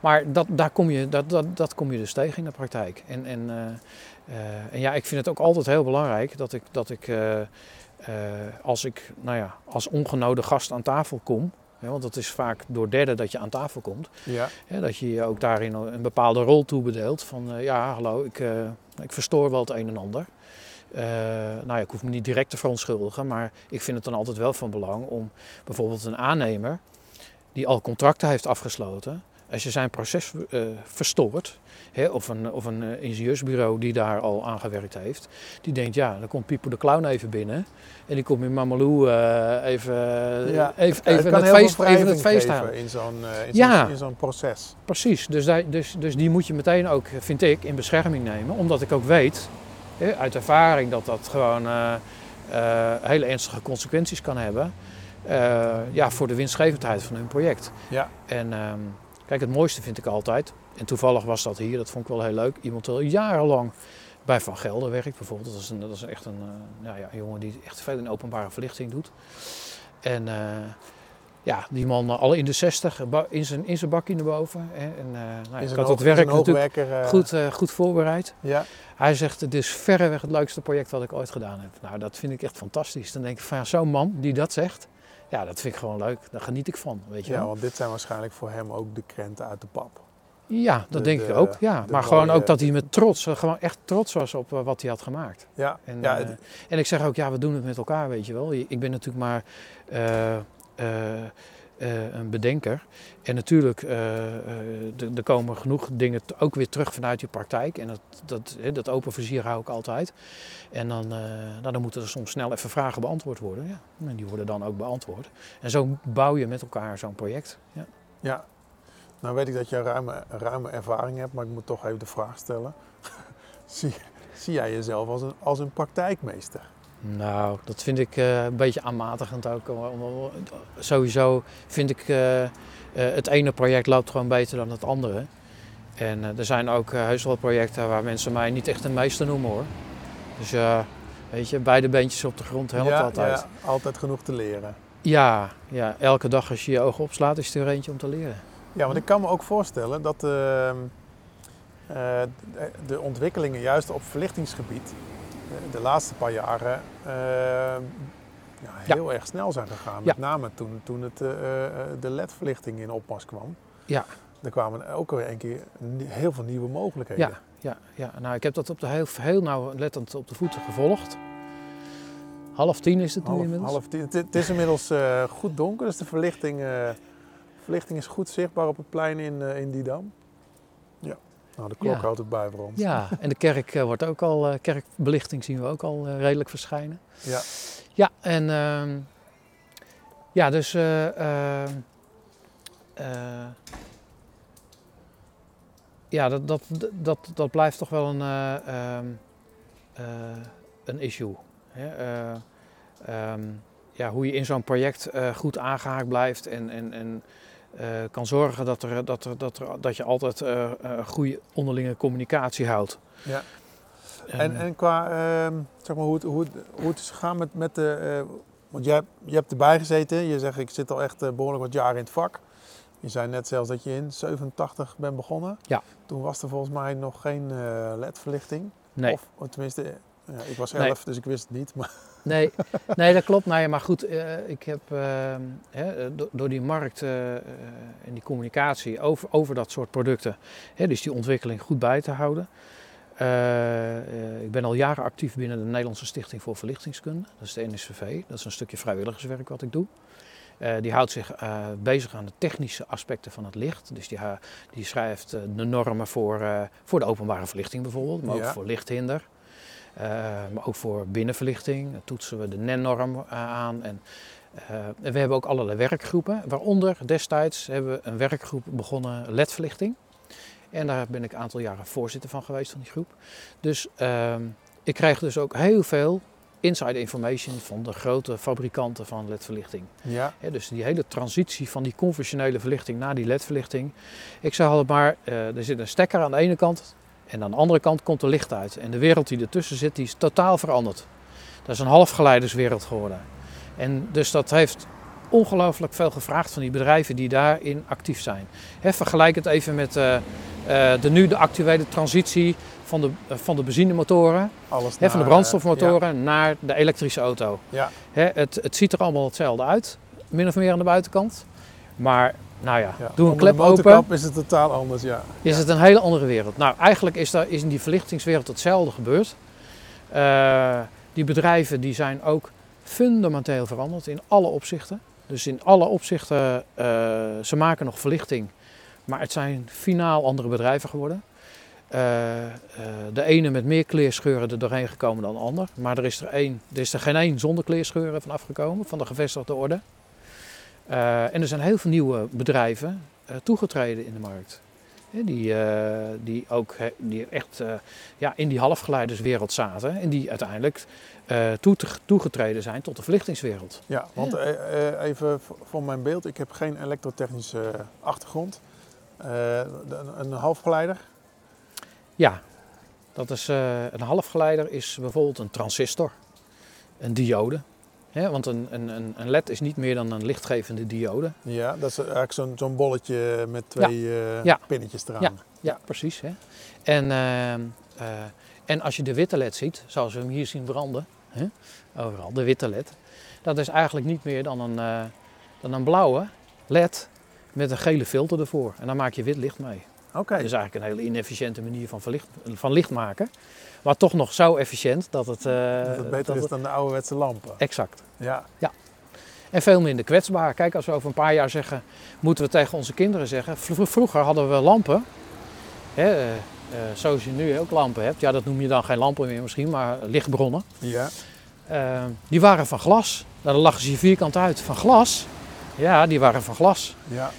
Maar dat, daar kom je, dat, dat, dat kom je dus tegen in de praktijk. En, en, eh, eh, en ja, ik vind het ook altijd heel belangrijk dat ik, dat ik eh, eh, als ik nou ja, als ongenode gast aan tafel kom, hè, want het is vaak door derden dat je aan tafel komt, ja. hè, dat je je ook daarin een bepaalde rol toebedeelt. Van eh, ja, hallo, ik, eh, ik verstoor wel het een en ander. Eh, nou ja, ik hoef me niet direct te verontschuldigen, maar ik vind het dan altijd wel van belang om bijvoorbeeld een aannemer die al contracten heeft afgesloten, als je zijn proces eh, verstoort, hè, of een, of een eh, ingenieursbureau die daar al aan gewerkt heeft, die denkt ja, dan komt Pieper de Clown even binnen en die komt in Mamalou eh, even, Ja, even, Het even, het feest, even het feest halen. in zo'n in Ja. zo'n- proces. Precies, dus, daar- dus, dus die moet je meteen ook, vind ik, in bescherming nemen. Omdat ik ook weet, hè, uit ervaring, dat dat gewoon hele ernstige consequenties kan hebben. ja, voor de winstgevendheid van hun project. Ja. En ehm, kijk, het mooiste vind ik altijd, en toevallig was dat hier, dat vond ik wel heel leuk. Iemand die al jarenlang bij Van Gelder werkt bijvoorbeeld. Dat is, een, dat is echt een, eh, nou ja, een jongen die echt veel in openbare verlichting doet. En eh, ja, die man eh, al in de 60, ba- in zijn, in zijn bakje naar boven. Hè. En, nou, ik had hoog- het werk natuurlijk goed, goed voorbereid. Ja, Hij zegt, het is verreweg het leukste project wat ik ooit gedaan heb. Nou, dat vind ik echt fantastisch. Dan denk ik van, ja, zo'n man die dat zegt, ja, dat vind ik gewoon leuk. Daar geniet ik van, weet je ja, wel. want dit zijn waarschijnlijk voor hem ook de krenten uit de pap. Ja, dat De- denk de- ik ook. Ja. Maar gewoon ook dat hij met trots, eh, gewoon echt trots was op eh, wat hij had gemaakt. Ja, En, ja, eh, en ik zeg ook, ja, we doen het met elkaar, weet je wel. Ik ben natuurlijk maar eh, een bedenker. En natuurlijk, eh, eh, er- komen genoeg dingen ook weer terug vanuit je praktijk. En dat, dat, dat open vizier hou ik altijd. En dan, nou, dan moeten er soms snel even vragen beantwoord worden. Ja. En die worden dan ook beantwoord. En zo bouw je met elkaar zo'n project. Ja. ja. Nou weet ik dat je ruime, ruime ervaring hebt, maar ik moet toch even de vraag stellen. *laughs* zie, zie jij jezelf als een, als een praktijkmeester? Nou, dat vind ik eh, een beetje aanmatigend ook. Sowieso vind ik eh, eh, het ene project loopt gewoon beter dan het andere. En er zijn ook heus wel projecten waar mensen mij niet echt een meester noemen hoor. Dus ja, weet je, beide beentjes op de grond helpt ja, altijd. Ja, altijd genoeg te leren. Ja, ja, elke dag als je je ogen opslaat is er eentje om te leren. Ja, want ik kan me ook voorstellen dat ehm, eh, de, ontwikkelingen juist op verlichtingsgebied de laatste paar jaren ehm, ja, heel erg snel zijn gegaan. Met Ja. name toen, toen het, eh, eh, de LED-verlichting in opmars kwam. Ja. Er kwamen ook weer een keer heel veel nieuwe mogelijkheden. Ja, ja, ja. Nou, ik heb dat op de heel, heel nauwlettend op de voeten gevolgd. Half tien is het nu inmiddels. half tien. Het, het is inmiddels goed donker, dus de verlichting, verlichting is goed zichtbaar op het plein in, in Didam. Nou, de klok Ja. houdt het bij voor ons. Ja, *laughs* en de kerk eh, wordt ook al, eh, kerkbelichting zien we ook al eh, redelijk verschijnen. Ja. Ja, en ehm, ja, dus eh, ehm, eh, ja, dat, dat, dat, dat blijft toch wel een, eh, ehm, eh, een issue. Hè? Ja, hoe je in zo'n project goed aangehaakt blijft en, en, en eh, kan zorgen dat, er, dat, er, dat, er, dat je altijd eh, goede onderlinge communicatie houdt. Ja. En, en qua, ehm, zeg maar, hoe het, hoe, het, hoe het is gegaan met, met de... want jij, je hebt erbij gezeten, je zegt ik zit al echt eh, behoorlijk wat jaren in het vak. Je zei net zelfs dat je in 87 bent begonnen. Ja. Toen was er volgens mij nog geen LED-verlichting. nee. Of tenminste, ja, ik was Nee. 11, dus ik wist het niet. Maar, *laughs* Nee, nee, dat klopt. Nee, maar goed, eh, ik heb eh, hè, do- door die markt eh, eh, en die communicatie over, over dat soort producten, hè, dus die ontwikkeling goed bij te houden, Eh, eh, ik ben al jaren actief binnen de Nederlandse Stichting voor Verlichtingskunde. Dat is de NSVV. Dat is een stukje vrijwilligerswerk wat ik doe. Eh, die houdt zich uh, bezig aan de technische aspecten van het licht. Dus die, die schrijft uh, de normen voor, voor de openbare verlichting bijvoorbeeld, maar ook voor lichthinder. Maar ook voor binnenverlichting toetsen we de NEN-norm aan. En, we hebben ook allerlei werkgroepen, waaronder destijds hebben we een werkgroep begonnen LED-verlichting. En daar ben ik een aantal jaren voorzitter van geweest van die groep. Dus ehm, ik krijg dus ook heel veel inside information van de grote fabrikanten van ledverlichting. Ja. dus die hele transitie van die conventionele verlichting naar die ledverlichting. Ik zeg altijd maar, er zit een stekker aan de ene kant en aan de andere kant komt er licht uit. En de wereld die ertussen zit, die is totaal veranderd. Dat is een halfgeleiderswereld geworden. En dus dat heeft ongelooflijk veel gevraagd van die bedrijven die daarin actief zijn. vergelijk het even met uh, de nu de actuele transitie van de, uh, van de benzinemotoren, Alles van de brandstofmotoren naar de elektrische auto. Ja. het, het ziet er allemaal hetzelfde uit, min of meer aan de buitenkant. Maar nou ja, doe een klep open. is het totaal anders, ja. Is het een hele andere wereld. Nou, eigenlijk is, daar, is in die verlichtingswereld hetzelfde gebeurd. die bedrijven die zijn ook fundamenteel veranderd in alle opzichten. Dus in alle opzichten, uh, ze maken nog verlichting, maar het zijn finaal andere bedrijven geworden. Uh, uh, de ene met meer kleerscheuren er doorheen gekomen dan de ander. Maar er is er, één, er, is er geen één zonder kleerscheuren van afgekomen, van de gevestigde orde. En er zijn heel veel nieuwe bedrijven toegetreden in de markt. Die, die ook die echt ja, in die halfgeleiderswereld zaten en die uiteindelijk uh, toegetreden zijn tot de verlichtingswereld. Ja, want eh, eh, even voor mijn beeld, ik heb geen elektrotechnische achtergrond. een halfgeleider? Ja, dat is, een halfgeleider is bijvoorbeeld een transistor, een diode. Want een, een, een LED is niet meer dan een lichtgevende diode. Ja, dat is eigenlijk zo'n zo'n bolletje met twee ja. pinnetjes eraan. Ja, ja precies. Hè. En ehm, en als je de witte led ziet, zoals we hem hier zien branden, hè, overal, de witte led, dat is eigenlijk niet meer dan een, dan een blauwe led met een gele filter ervoor. En dan maak je wit licht mee. Oké. Dat is eigenlijk een hele inefficiënte manier van, verlicht, van licht maken. Maar toch nog zo efficiënt dat het... Uh, dat het beter is dan de ouderwetse lampen. Exact. Ja. ja. En veel minder kwetsbaar. Kijk, als we over een paar jaar zeggen, moeten we tegen onze kinderen zeggen. Vroeger hadden we lampen. Hè, eh, uh, zoals je nu ook lampen hebt. Ja, dat noem je dan geen lampen meer misschien, maar lichtbronnen. Ja. Die waren van glas. Daar lagen ze vierkant uit. Van glas? Ja, die waren van glas. Ja.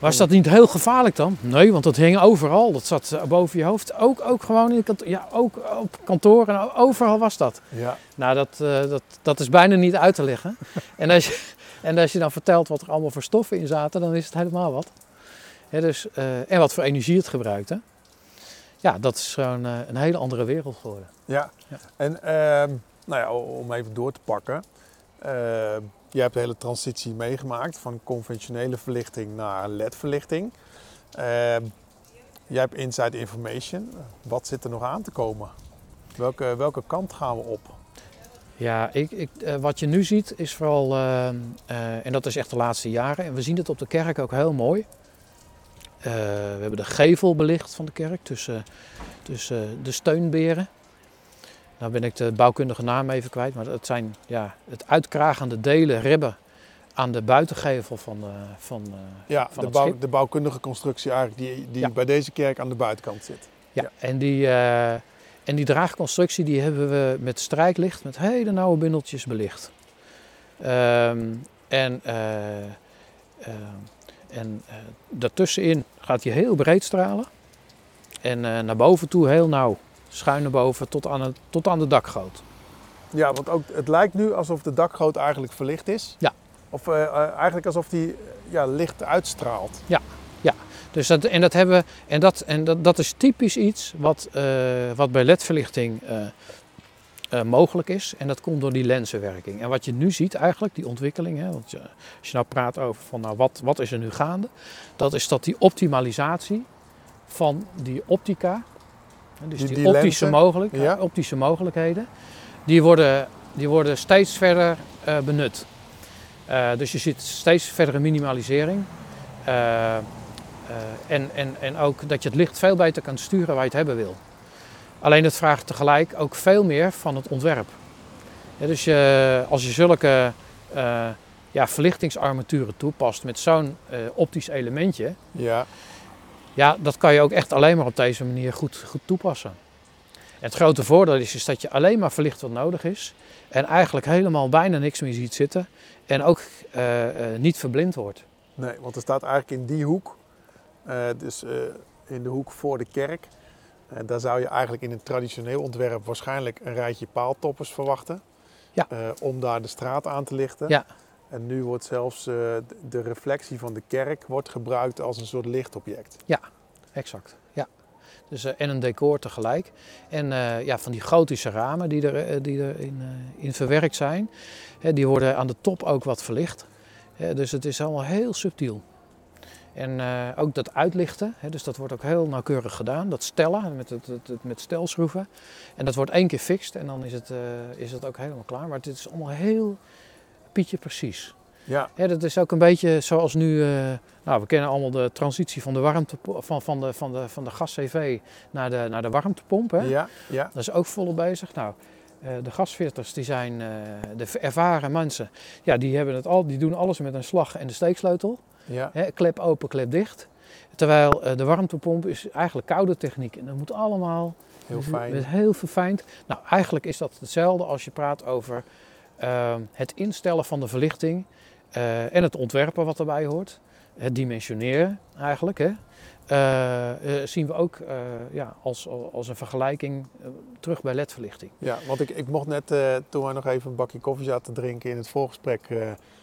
Was dat niet heel gevaarlijk dan? Nee, want dat hing overal. Dat zat eh, boven je hoofd. Ook, ook gewoon in kantoor. Ja, ook op kantoor en overal was dat. Ja. Nou, dat, uh, dat, dat is bijna niet uit te leggen. *laughs* en, als je, en als je dan vertelt wat er allemaal voor stoffen in zaten, dan is het helemaal wat. dus, uh, en wat voor energie het gebruikte ja, dat is gewoon uh, een hele andere wereld geworden. Ja, ja. en uh, nou ja, om even door te pakken. Uh, jij hebt de hele transitie meegemaakt van conventionele verlichting naar LED-verlichting. Ehm, jij hebt inside information. Wat zit er nog aan te komen? Welke, welke kant gaan we op? Ja, ik, ik, uh, wat je nu ziet is vooral, ehm, eh, en dat is echt de laatste jaren, en we zien het op de kerk ook heel mooi. Eh, we hebben de gevel belicht van de kerk tussen, tussen de steunberen. Nou ben ik de bouwkundige naam even kwijt, maar het zijn ja, het uitkragende delen, ribben aan de buitengevel van, uh, van, uh, ja, van de, bouw, de bouwkundige constructie eigenlijk die, die bij deze kerk aan de buitenkant zit. Ja, ja. En, die, uh, en die draagconstructie die hebben we met strijklicht, met hele nauwe bundeltjes belicht. Um, en en daartussenin gaat hij heel breed stralen. En naar boven toe heel nauw. Schuin naar boven tot aan, het, tot aan de dakgoot. Ja, want ook, het lijkt nu alsof de dakgoot eigenlijk verlicht is. Ja. Of uh, eigenlijk alsof die ja, licht uitstraalt. Ja, ja. Dus dat, en dat, hebben, en dat, en dat, dat is typisch iets wat, wat bij ledverlichting mogelijk is. En dat komt door die lenzenwerking. En wat je nu ziet eigenlijk, die ontwikkeling, hè, want je, als je nou praat over van nou, wat, wat is er nu gaande, dat is dat die optimalisatie van die optica, dus die, die, optische, mogelijk, ja. optische mogelijkheden, die worden, die worden steeds verder uh, benut. Uh, dus je ziet steeds verdere minimalisering. en, en, en ook dat je het licht veel beter kan sturen waar je het hebben wil. Alleen het vraagt tegelijk ook veel meer van het ontwerp. Ja, dus je, als je zulke ja, verlichtingsarmaturen toepast met zo'n optisch elementje, Ja, ja, dat kan je ook echt alleen maar op deze manier goed, goed toepassen. En het grote voordeel is, is dat je alleen maar verlicht wat nodig is en eigenlijk helemaal bijna niks meer ziet zitten en ook eh, eh, niet verblind wordt. nee, want er staat eigenlijk in die hoek, eh, dus in de hoek voor de kerk, daar zou je eigenlijk in een traditioneel ontwerp waarschijnlijk een rijtje paaltoppers verwachten. Ja. om daar de straat aan te lichten. Ja. En nu wordt zelfs eh, de- reflectie van de kerk wordt gebruikt als een soort lichtobject. Exact, ja. Dus, eh, en een decor tegelijk. En eh, ja, van die gotische ramen die er, die er in, in verwerkt zijn, hè, die worden aan de top ook wat verlicht. Dus het is allemaal heel subtiel. En ook dat uitlichten, hè, dus dat wordt ook heel nauwkeurig gedaan. Dat stellen met, het, het, met stelschroeven. En dat wordt één keer fixed en dan is het, is het ook helemaal klaar. Maar het is allemaal heel pietje precies. Ja, Ja, dat is ook een beetje zoals nu. eh, nou, we kennen allemaal de transitie van de, warmte, van, van de, van de, van de gas-CV naar de, naar de warmtepomp. Hè? ja, ja. Dat is ook volop bezig. Nou, eh, de gasfitters, die zijn eh, de ervaren mensen. Ja, die, hebben het al, die doen alles met een slag en de steeksleutel. ja. Hè? Klep open, klep dicht. Terwijl de warmtepomp is eigenlijk koude techniek. En dat moet allemaal Heel fijn. Met heel verfijnd. Nou, eigenlijk is dat hetzelfde als je praat over het instellen van de verlichting eh, en het ontwerpen wat erbij hoort. Het dimensioneren eigenlijk. Hè. Eh, eh, zien we ook ja, als, als een vergelijking terug bij ledverlichting. Ja, want ik, ik mocht net, toen wij nog even een bakje koffie zaten te drinken in het voorgesprek,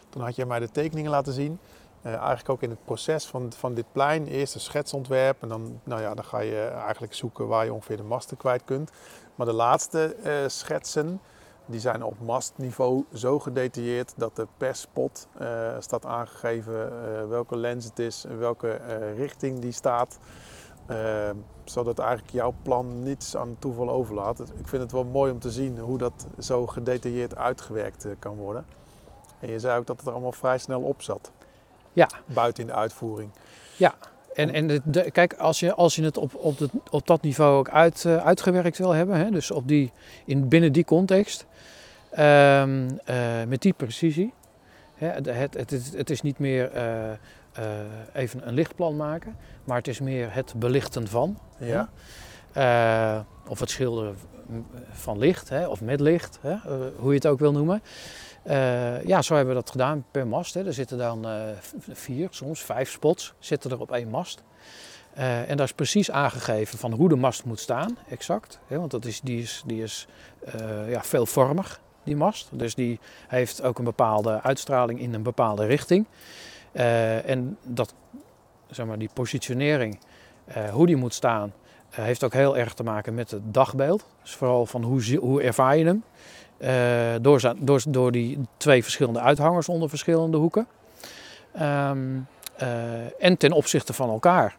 toen had jij mij de tekeningen laten zien. Eigenlijk ook in het proces van, van dit plein, eerst een schetsontwerp en dan, nou ja, dan ga je eigenlijk zoeken waar je ongeveer de masten kwijt kunt. Maar de laatste schetsen, die zijn op mastniveau zo gedetailleerd dat er per spot eh, staat aangegeven eh, welke lens het is en welke eh, richting die staat. Zodat eigenlijk jouw plan niets aan toeval overlaat. Ik vind het wel mooi om te zien hoe dat zo gedetailleerd uitgewerkt kan worden. En je zei ook dat het er allemaal vrij snel op zat. Ja. Buiten in de uitvoering. En, en de, de- kijk, als je, als je het op, op, de- op dat niveau ook uit, uitgewerkt wil hebben, hè, dus op die, in, binnen die context, ehm, eh, met die precisie. Het, het, het, is- het is niet meer eh, eh, even een lichtplan maken, maar het is meer het belichten van. Ja, of het schilderen van licht, hè, of met licht, hè, hoe je het ook wil noemen. Ja, zo hebben we dat gedaan per mast. Hè. Er zitten dan vier, soms vijf spots zitten er op één mast. En daar is precies aangegeven van hoe de mast moet staan, exact. Hè, want dat is, die is, die is eh, ja, veelvormig, die mast. Dus die heeft ook een bepaalde uitstraling in een bepaalde richting. Eh, en dat, zeg maar, die positionering, eh, hoe die moet staan, eh, heeft ook heel erg te maken met het dagbeeld. Dus vooral van hoe, hoe ervaar je hem. Door, door, door die twee verschillende uithangers onder verschillende hoeken. Ehm, eh, en ten opzichte van elkaar.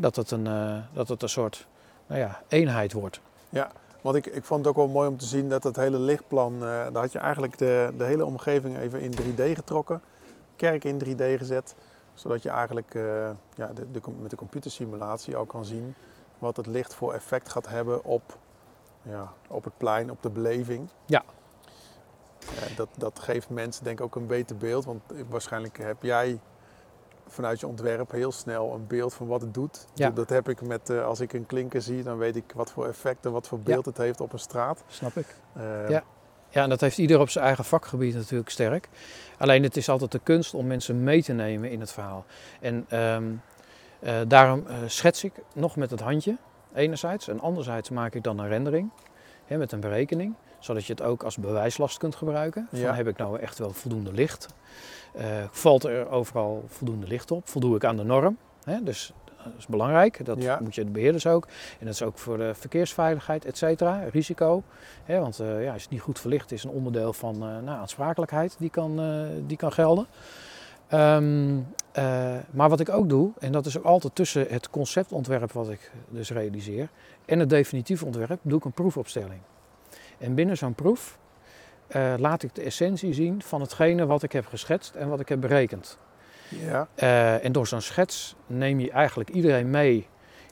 Dat, het een, dat het een soort nou ja, eenheid wordt. Want ik, ik vond het ook wel mooi om te zien dat het hele lichtplan, eh, daar had je eigenlijk de, de hele omgeving even in 3D getrokken. Kerk in 3D gezet. Zodat je eigenlijk eh, ja, de, met de computersimulatie ook kan zien wat het licht voor effect gaat hebben op, ja, op het plein, op de beleving. Ja. Eh, dat, dat geeft mensen denk ik ook een beter beeld. Want waarschijnlijk heb jij vanuit je ontwerp heel snel een beeld van wat het doet. Ja. Dat, heb ik met, eh, als ik een klinker zie, dan weet ik wat voor effect en wat voor beeld het heeft op een straat. Snap ik. Eh, Ja. Ja, en dat heeft ieder op zijn eigen vakgebied natuurlijk sterk. Alleen het is altijd de kunst om mensen mee te nemen in het verhaal. En ehm, eh, daarom schets ik nog met het handje, enerzijds. En anderzijds maak ik dan een rendering hè, met een berekening. Zodat je het ook als bewijslast kunt gebruiken. Van Ja. heb ik nou echt wel voldoende licht? Eh, valt er overal voldoende licht op? Voldoe ik aan de norm? Hè? Dus dat is belangrijk. Dat Ja. moet je de beheerders ook. En dat is ook voor de verkeersveiligheid, et cetera. Risico. Hè, want eh, ja, als het niet goed verlicht is een onderdeel van eh, nou, aansprakelijkheid die kan, die kan gelden. Ehm, eh, maar wat ik ook doe, en dat is ook altijd tussen het conceptontwerp wat ik dus realiseer en het definitieve ontwerp, doe ik een proefopstelling. En binnen zo'n proef eh, laat ik de essentie zien van hetgene wat ik heb geschetst en wat ik heb berekend. ja. Eh, en door zo'n schets neem je eigenlijk iedereen mee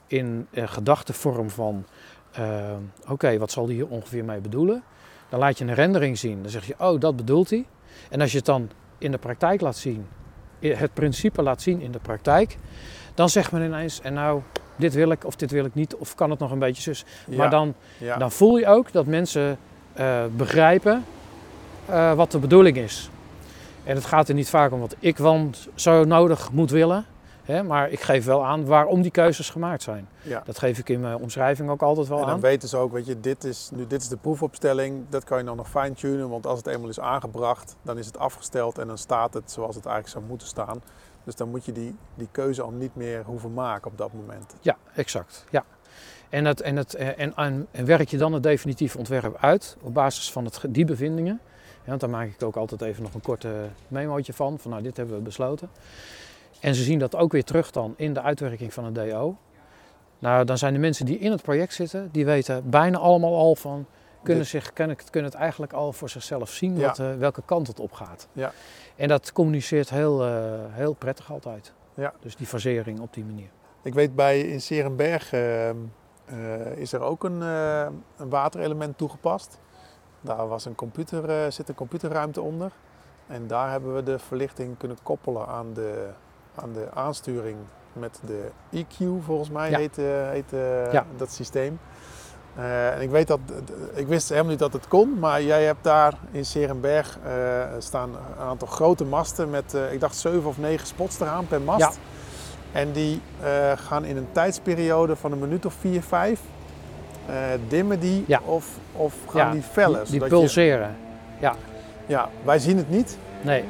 in eh, gedachtevorm van ehm, oké, wat zal die hier ongeveer mee bedoelen? Dan laat je een rendering zien. Dan zeg je, oh, dat bedoelt hij. En als je het dan in de praktijk laat zien, het principe laat zien in de praktijk, dan zegt men ineens, en nou, dit wil ik of dit wil ik niet, of kan het nog een beetje zus. Ja, Maar dan, ja. dan voel je ook dat mensen eh, begrijpen eh, wat de bedoeling is. En het gaat er niet vaak om wat ik dan zo nodig moet willen. Hè, maar ik geef wel aan waarom die keuzes gemaakt zijn. ja. Dat geef ik in mijn omschrijving ook altijd wel En dan aan. weten ze ook, weet je, dit is, nu, dit is de proefopstelling. Dat kan je dan nog fine-tunen, want als het eenmaal is aangebracht, dan is het afgesteld en dan staat het zoals het eigenlijk zou moeten staan. Dus dan moet je die, die keuze al niet meer hoeven maken op dat moment. Ja, exact. Ja. En, het, en, het, eh, en, en, werk je dan het definitieve ontwerp uit op basis van het, die bevindingen. Ja, want daar maak ik ook altijd even nog een korte memootje van. Van nou, dit hebben we besloten. En ze zien dat ook weer terug dan in de uitwerking van een DO. Nou, dan zijn de mensen die in het project zitten, die weten bijna allemaal al van, kunnen, Dit- zich, kunnen, kunnen het eigenlijk al voor zichzelf zien Ja. wat, eh, welke kant het op gaat. Ja. En dat communiceert heel, eh, heel prettig altijd. Ja. Dus die fasering op die manier. Ik weet bij in Serenberg eh, eh, is er ook een, een waterelement toegepast. Daar was een computer, zit een computerruimte onder. En daar hebben we de verlichting kunnen koppelen aan de, aan de aansturing met de EQ, volgens mij Ja. heet, heet Ja. dat systeem. Eh, en ik, weet dat, ik wist helemaal niet dat het kon, maar jij hebt daar in Serenberg eh, staan een aantal grote masten met, eh, ik dacht, zeven of negen spots eraan per mast. Ja. En die gaan in een tijdsperiode van een minuut of vier, vijf, dimmen die Ja. of, of gaan Ja, die vellen. Die, die je- pulseren. ja, wij zien het niet. Nee.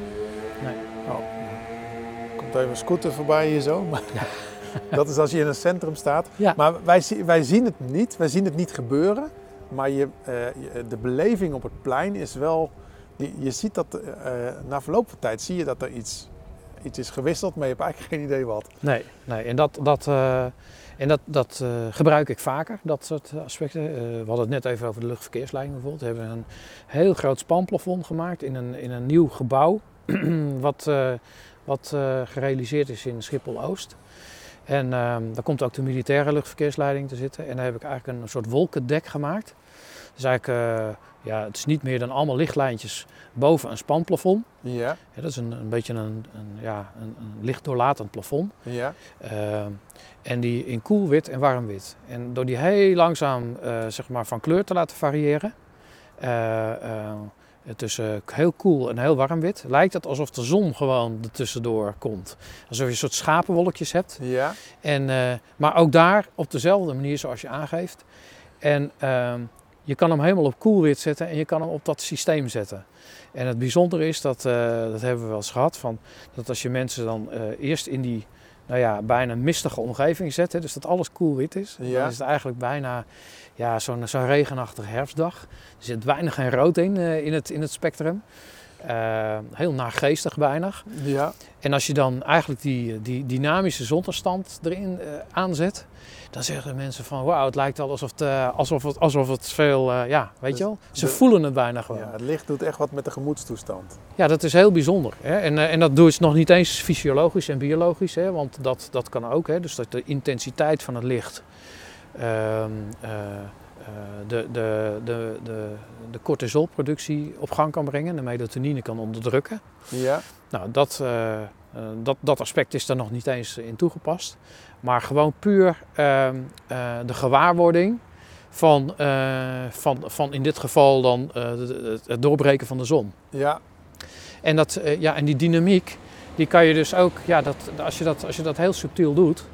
Komt even een scooter voorbij hier zo. Maar *laughs* dat is als je in een centrum staat. Ja. Maar wij, wij zien het niet. Wij zien het niet gebeuren. Maar je, eh, je- de beleving op het plein is wel... Je, je ziet dat eh, na verloop van tijd zie je dat er iets, iets is gewisseld. Maar je hebt eigenlijk geen idee wat. Nee, nee. En dat, dat, eh, en dat, dat eh, gebruik ik vaker, dat soort aspecten. Eh, we hadden het net even over de luchtverkeersleiding bijvoorbeeld. We hebben een heel groot spanplafond gemaakt in een, in een nieuw gebouw. *clears throat* wat eh, wat eh, gerealiseerd is in Schiphol-Oost. En ehm, daar komt ook de militaire luchtverkeersleiding te zitten. En daar heb ik eigenlijk een soort wolkendek gemaakt. Dus eigenlijk, eh, ja, het is niet meer dan allemaal lichtlijntjes boven een spanplafond. Ja, Ja, dat is een, een beetje een, een, ja, een, een licht doorlatend plafond. ja, Ehm, en die in koel wit en warm wit. En door die heel langzaam eh, zeg maar van kleur te laten variëren, eh, eh, tussen heel koel en heel warm wit, lijkt het alsof de zon gewoon er tussendoor komt. Alsof je een soort schapenwolkjes hebt. ja. En, eh, maar ook daar op dezelfde manier zoals je aangeeft. En ehm, je kan hem helemaal op koelwit zetten en je kan hem op dat systeem zetten. En het bijzondere is, dat, eh, dat hebben we wel eens gehad, van, dat als je mensen dan eh, eerst in die nou ja, bijna mistige omgeving zet, hè, dus dat alles koelwit is, Ja. dan is het eigenlijk bijna ja, zo'n zo'n regenachtige herfstdag. Er zit weinig geen rood in, eh, in, het, in het spectrum. Eh, heel naargeestig bijna. ja. En als je dan eigenlijk die, die dynamische zonnestand erin eh, aanzet, dan zeggen mensen van wauw, het lijkt wel alsof het, alsof het, alsof het veel, ja, weet Dus je wel. Ze de- voelen het bijna gewoon. ja. Ja, Het licht doet echt wat met de gemoedstoestand. dat is heel bijzonder. Hè? En, en dat doe je nog niet eens fysiologisch en biologisch, hè? want dat, dat kan ook. Hè? Dus dat de intensiteit van het licht de, de, de, de, de cortisolproductie op gang kan brengen, de melatonine kan onderdrukken. Ja, Nou, dat, eh, eh, dat, dat aspect is er nog niet eens in toegepast. Maar gewoon puur ehm, eh, de gewaarwording van, eh, van, van in dit geval dan eh, het doorbreken van de zon. ja, En, dat, eh, ja, en die dynamiek, die kan je dus ook, ja, dat, als, je dat, als je dat heel subtiel doet,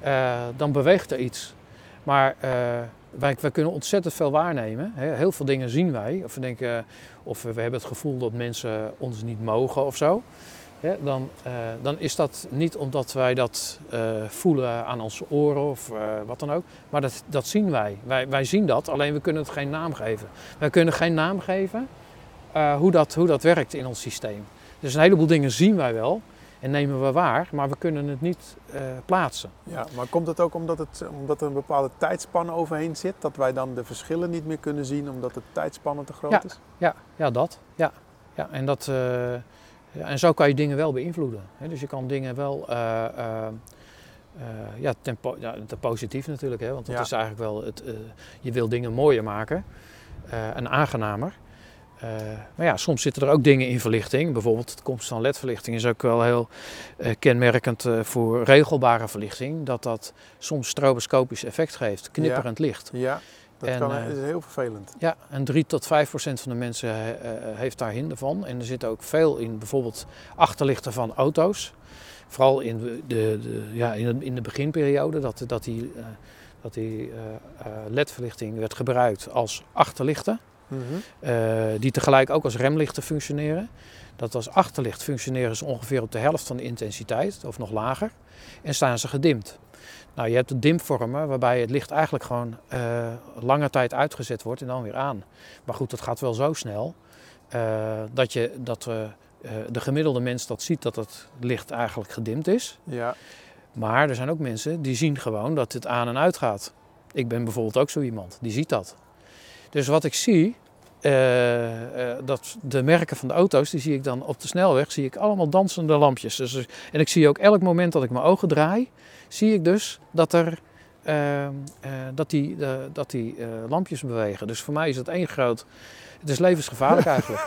eh, dan beweegt er iets. Maar eh, wij, kunnen ontzettend veel waarnemen. Heel veel dingen zien wij. Of we denken, of we hebben het gevoel dat mensen ons niet mogen of zo. Dan, eh, dan is dat niet omdat wij dat eh, voelen aan onze oren of wat dan ook. Maar dat, dat zien wij. wij. Wij zien dat, alleen we kunnen het geen naam geven. Wij kunnen geen naam geven hoe, dat, hoe dat werkt in ons systeem. Dus een heleboel dingen zien wij wel en nemen we waar, maar we kunnen het niet eh, plaatsen. ja. Maar komt het ook omdat, het, omdat er een bepaalde tijdspanne overheen zit? Dat wij dan de verschillen niet meer kunnen zien omdat de tijdspanne te groot Ja. is? Ja, ja dat. Ja. Ja, en, dat eh, ja, en zo kan je dingen wel beïnvloeden. Hè? Dus je kan dingen wel eh, ja, ten, ja, ten positief natuurlijk, hè, want dat Ja. is eigenlijk wel het. je wil dingen mooier maken en aangenamer. Eh, maar ja, soms zitten er ook dingen in verlichting. Bijvoorbeeld de komst van LED-verlichting is ook wel heel eh, kenmerkend eh, voor regelbare verlichting. Dat dat soms stroboscopisch effect geeft, knipperend licht. Ja, dat En, kan, is heel vervelend. Ja, en 3 tot 5 procent van de mensen heeft daar hinder van. En er zit ook veel in bijvoorbeeld achterlichten van auto's. Vooral in de, de, ja, in, de, in de beginperiode dat, dat die, dat die LED-verlichting werd gebruikt als achterlichten. Mhm. eh, die tegelijk ook als remlichten functioneren. Dat als achterlicht functioneren ze ongeveer op de helft van de intensiteit of nog lager. En staan ze gedimd. Nou, je hebt de dimvormen waarbij het licht eigenlijk gewoon eh, lange tijd uitgezet wordt en dan weer aan. Maar goed, dat gaat wel zo snel eh, dat, je, dat de gemiddelde mens dat ziet dat het licht eigenlijk gedimd is. Ja, Maar er zijn ook mensen die zien gewoon dat het aan en uit gaat. Ik ben bijvoorbeeld ook zo iemand, die ziet dat. Dus wat ik zie, eh, eh, dat de merken van de auto's, die zie ik dan op de snelweg, zie ik allemaal dansende lampjes. Dus, en ik zie ook elk moment dat ik mijn ogen draai, zie ik dus dat er eh, eh, dat die, dat die lampjes bewegen. Dus voor mij is het één groot, het is levensgevaarlijk *laughs* eigenlijk.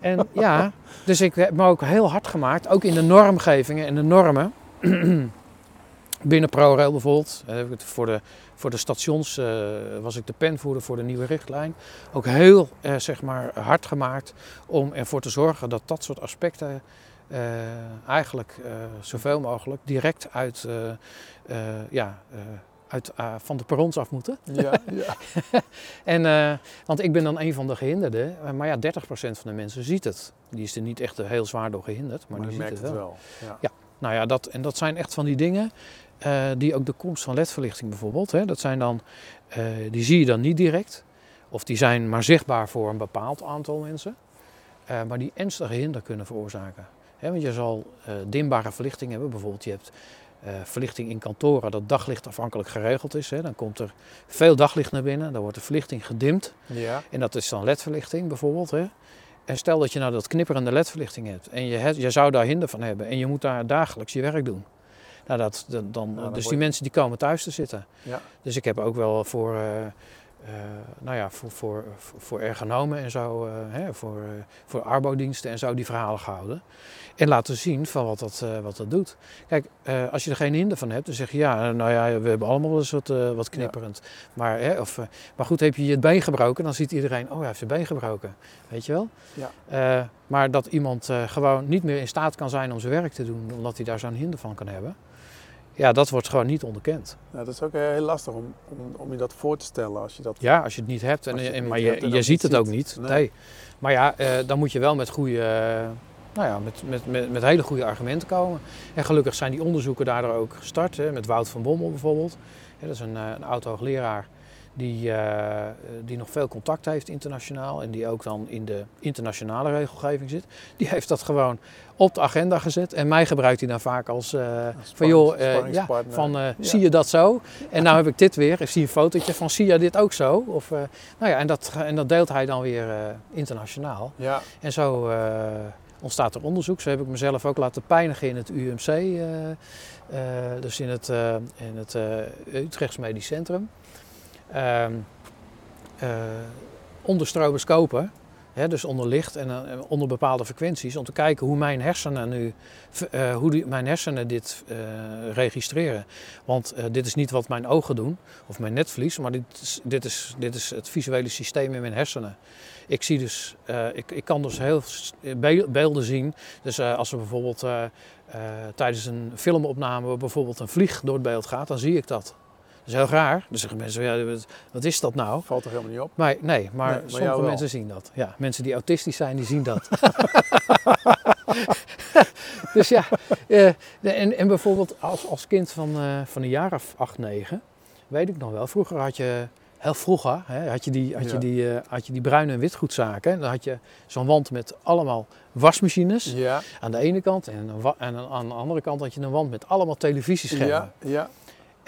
En ja, dus ik heb me ook heel hard gemaakt, ook in de normgevingen en de normen. *clears throat* Binnen ProRail bijvoorbeeld, voor, de, voor de stations eh, was ik de penvoerder voor de nieuwe richtlijn. Ook heel eh, zeg maar, hard gemaakt om ervoor te zorgen dat dat soort aspecten eh, eigenlijk zoveel mogelijk direct uit, ja, uit, van de perrons af moeten. ja, ja. *laughs* En, want ik ben dan een van de gehinderden. Eh, maar ja, 30% van de mensen ziet het. Die is er niet echt heel zwaar door gehinderd, maar, maar die ziet merkt het het wel. Ja. Ja. Nou ja, dat, en dat zijn echt van die dingen die ook de komst van ledverlichting bijvoorbeeld. Hè, dat zijn dan, eh, die zie je dan niet direct. Of die zijn maar zichtbaar voor een bepaald aantal mensen. eh, maar die ernstige hinder kunnen veroorzaken. Want je zal eh, dimbare verlichting hebben. Bijvoorbeeld je hebt eh, verlichting in kantoren dat daglicht afhankelijk geregeld is. Dan komt er veel daglicht naar binnen. Dan wordt de verlichting gedimd. Ja. En dat is dan ledverlichting bijvoorbeeld. En stel dat je nou dat knipperende ledverlichting hebt en je, je zou daar hinder van hebben en je moet daar dagelijks je werk doen. Nou, dat, dan, dan, dan dus die je- mensen die komen thuis te zitten. Ja. Dus ik heb ook wel voor, eh, eh, nou ja, voor, voor, voor, ergonomen en zo, eh, hè, voor, voor arbodiensten en zo die verhalen gehouden. En laten zien van wat dat, wat dat doet. Kijk, als je er geen hinder van hebt, dan zeg je ja, nou ja, we hebben allemaal wel eens wat, wat knipperend. Maar, hè, of, maar goed, heb je je been gebroken, dan ziet iedereen, oh hij heeft zijn been gebroken. Weet je wel? Ja. Maar dat iemand gewoon niet meer in staat kan zijn om zijn werk te doen, omdat hij daar zo'n hinder van kan hebben. Ja, dat wordt gewoon niet onderkend. Nou, dat is ook heel lastig om, om, om je dat voor te stellen als je dat... Ja, als je het niet hebt. En, je en, maar je, je ziet het ook niet. Nee. Nee. Maar ja, eh, dan moet je wel met goede, eh, nou ja, met, met, met, met hele goede argumenten komen. En gelukkig zijn die onderzoeken daardoor ook gestart. Hè, met Wout van Bommel bijvoorbeeld. Dat is een, eh, een oud-hoogleraar die, eh, die nog veel contact heeft internationaal. En die ook dan in de internationale regelgeving zit. Die *laughs* heeft dat gewoon op de agenda gezet. En mij gebruikt hij dan vaak als eh, van joh, eh, ja, van Ja. zie je dat zo? En nou heb ik dit weer. Ik zie een fotootje van zie je dit ook zo? Of, nou ja, en, dat, en dat deelt hij dan weer internationaal. Ja, En zo ontstaat er onderzoek. Zo heb ik mezelf ook laten pijnigen in het UMC. dus in het, eh, in het Utrechts Medisch Centrum. Ehm, eh, onder. Hè, dus onder licht en eh, onder bepaalde frequenties. Om te kijken hoe mijn hersenen nu eh, hoe mijn hersenen dit registreren. Want dit is niet wat mijn ogen doen of mijn netvlies, maar dit is, dit is, dit is het visuele systeem in mijn hersenen. Ik, zie dus, ik, ik kan dus heel beelden zien. Dus als er bijvoorbeeld tijdens een filmopname bijvoorbeeld een vlieg door het beeld gaat, dan zie ik dat. Dat is heel raar. Dan zeggen mensen, ja, wat- is dat nou? valt er helemaal niet op. Maar nee, maar, Nee, maar sommige mensen zien dat. Ja, mensen die autistisch zijn, die zien dat. *laughs* dus ja, eh, en, en bijvoorbeeld als, als kind van, eh, van een jaar of acht, negen, weet ik nog wel. Vroeger had je, heel vroeger, hè, had, je die, had, je die, eh, had je die bruine en witgoedzaken. En dan had je zo'n wand met allemaal wasmachines Ja, aan de ene kant. En, en aan de andere kant had je een wand met allemaal televisieschermen. ja, ja.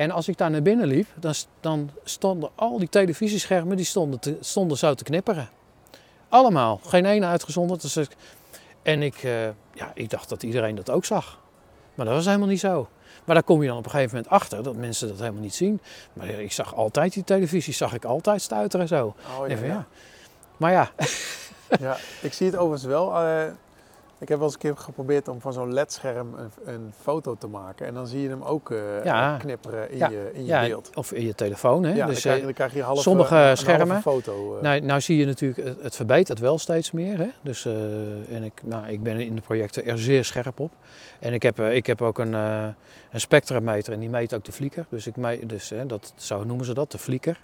En als ik daar naar binnen liep, dan, dan stonden al die televisieschermen die stonden, te, stonden zo te knipperen. Allemaal, geen ene uitgezonderd. Dus ik, en ik, eh, ja, ik dacht dat iedereen dat ook zag. Maar dat was helemaal niet zo. Maar daar kom je dan op een gegeven moment achter dat mensen dat helemaal niet zien. Maar ik zag altijd die televisie, zag ik altijd stuiteren zo. Oh, Ik ja, van, ja. ja. Maar ja, Ja, ik zie het overigens wel. eh, ik heb wel eens een keer geprobeerd om van zo'n LED-scherm een, een foto te maken. En dan zie je hem ook eh, Ja. knipperen in Ja. je, in je ja beeld. of in je telefoon. Hè? Ja, dus, dan, krijg, eh, dan krijg je half, sommige een, schermen- foto. eh. Nou, nou zie je natuurlijk, het, het verbetert wel steeds meer. Hè? Dus, en ik, nou, ik ben in de projecten er zeer scherp op. En ik heb, ik heb ook een, een spectrameter en die meet ook de flieker. Dus, ik meet, dus hè, dat, zo noemen ze dat, de flieker.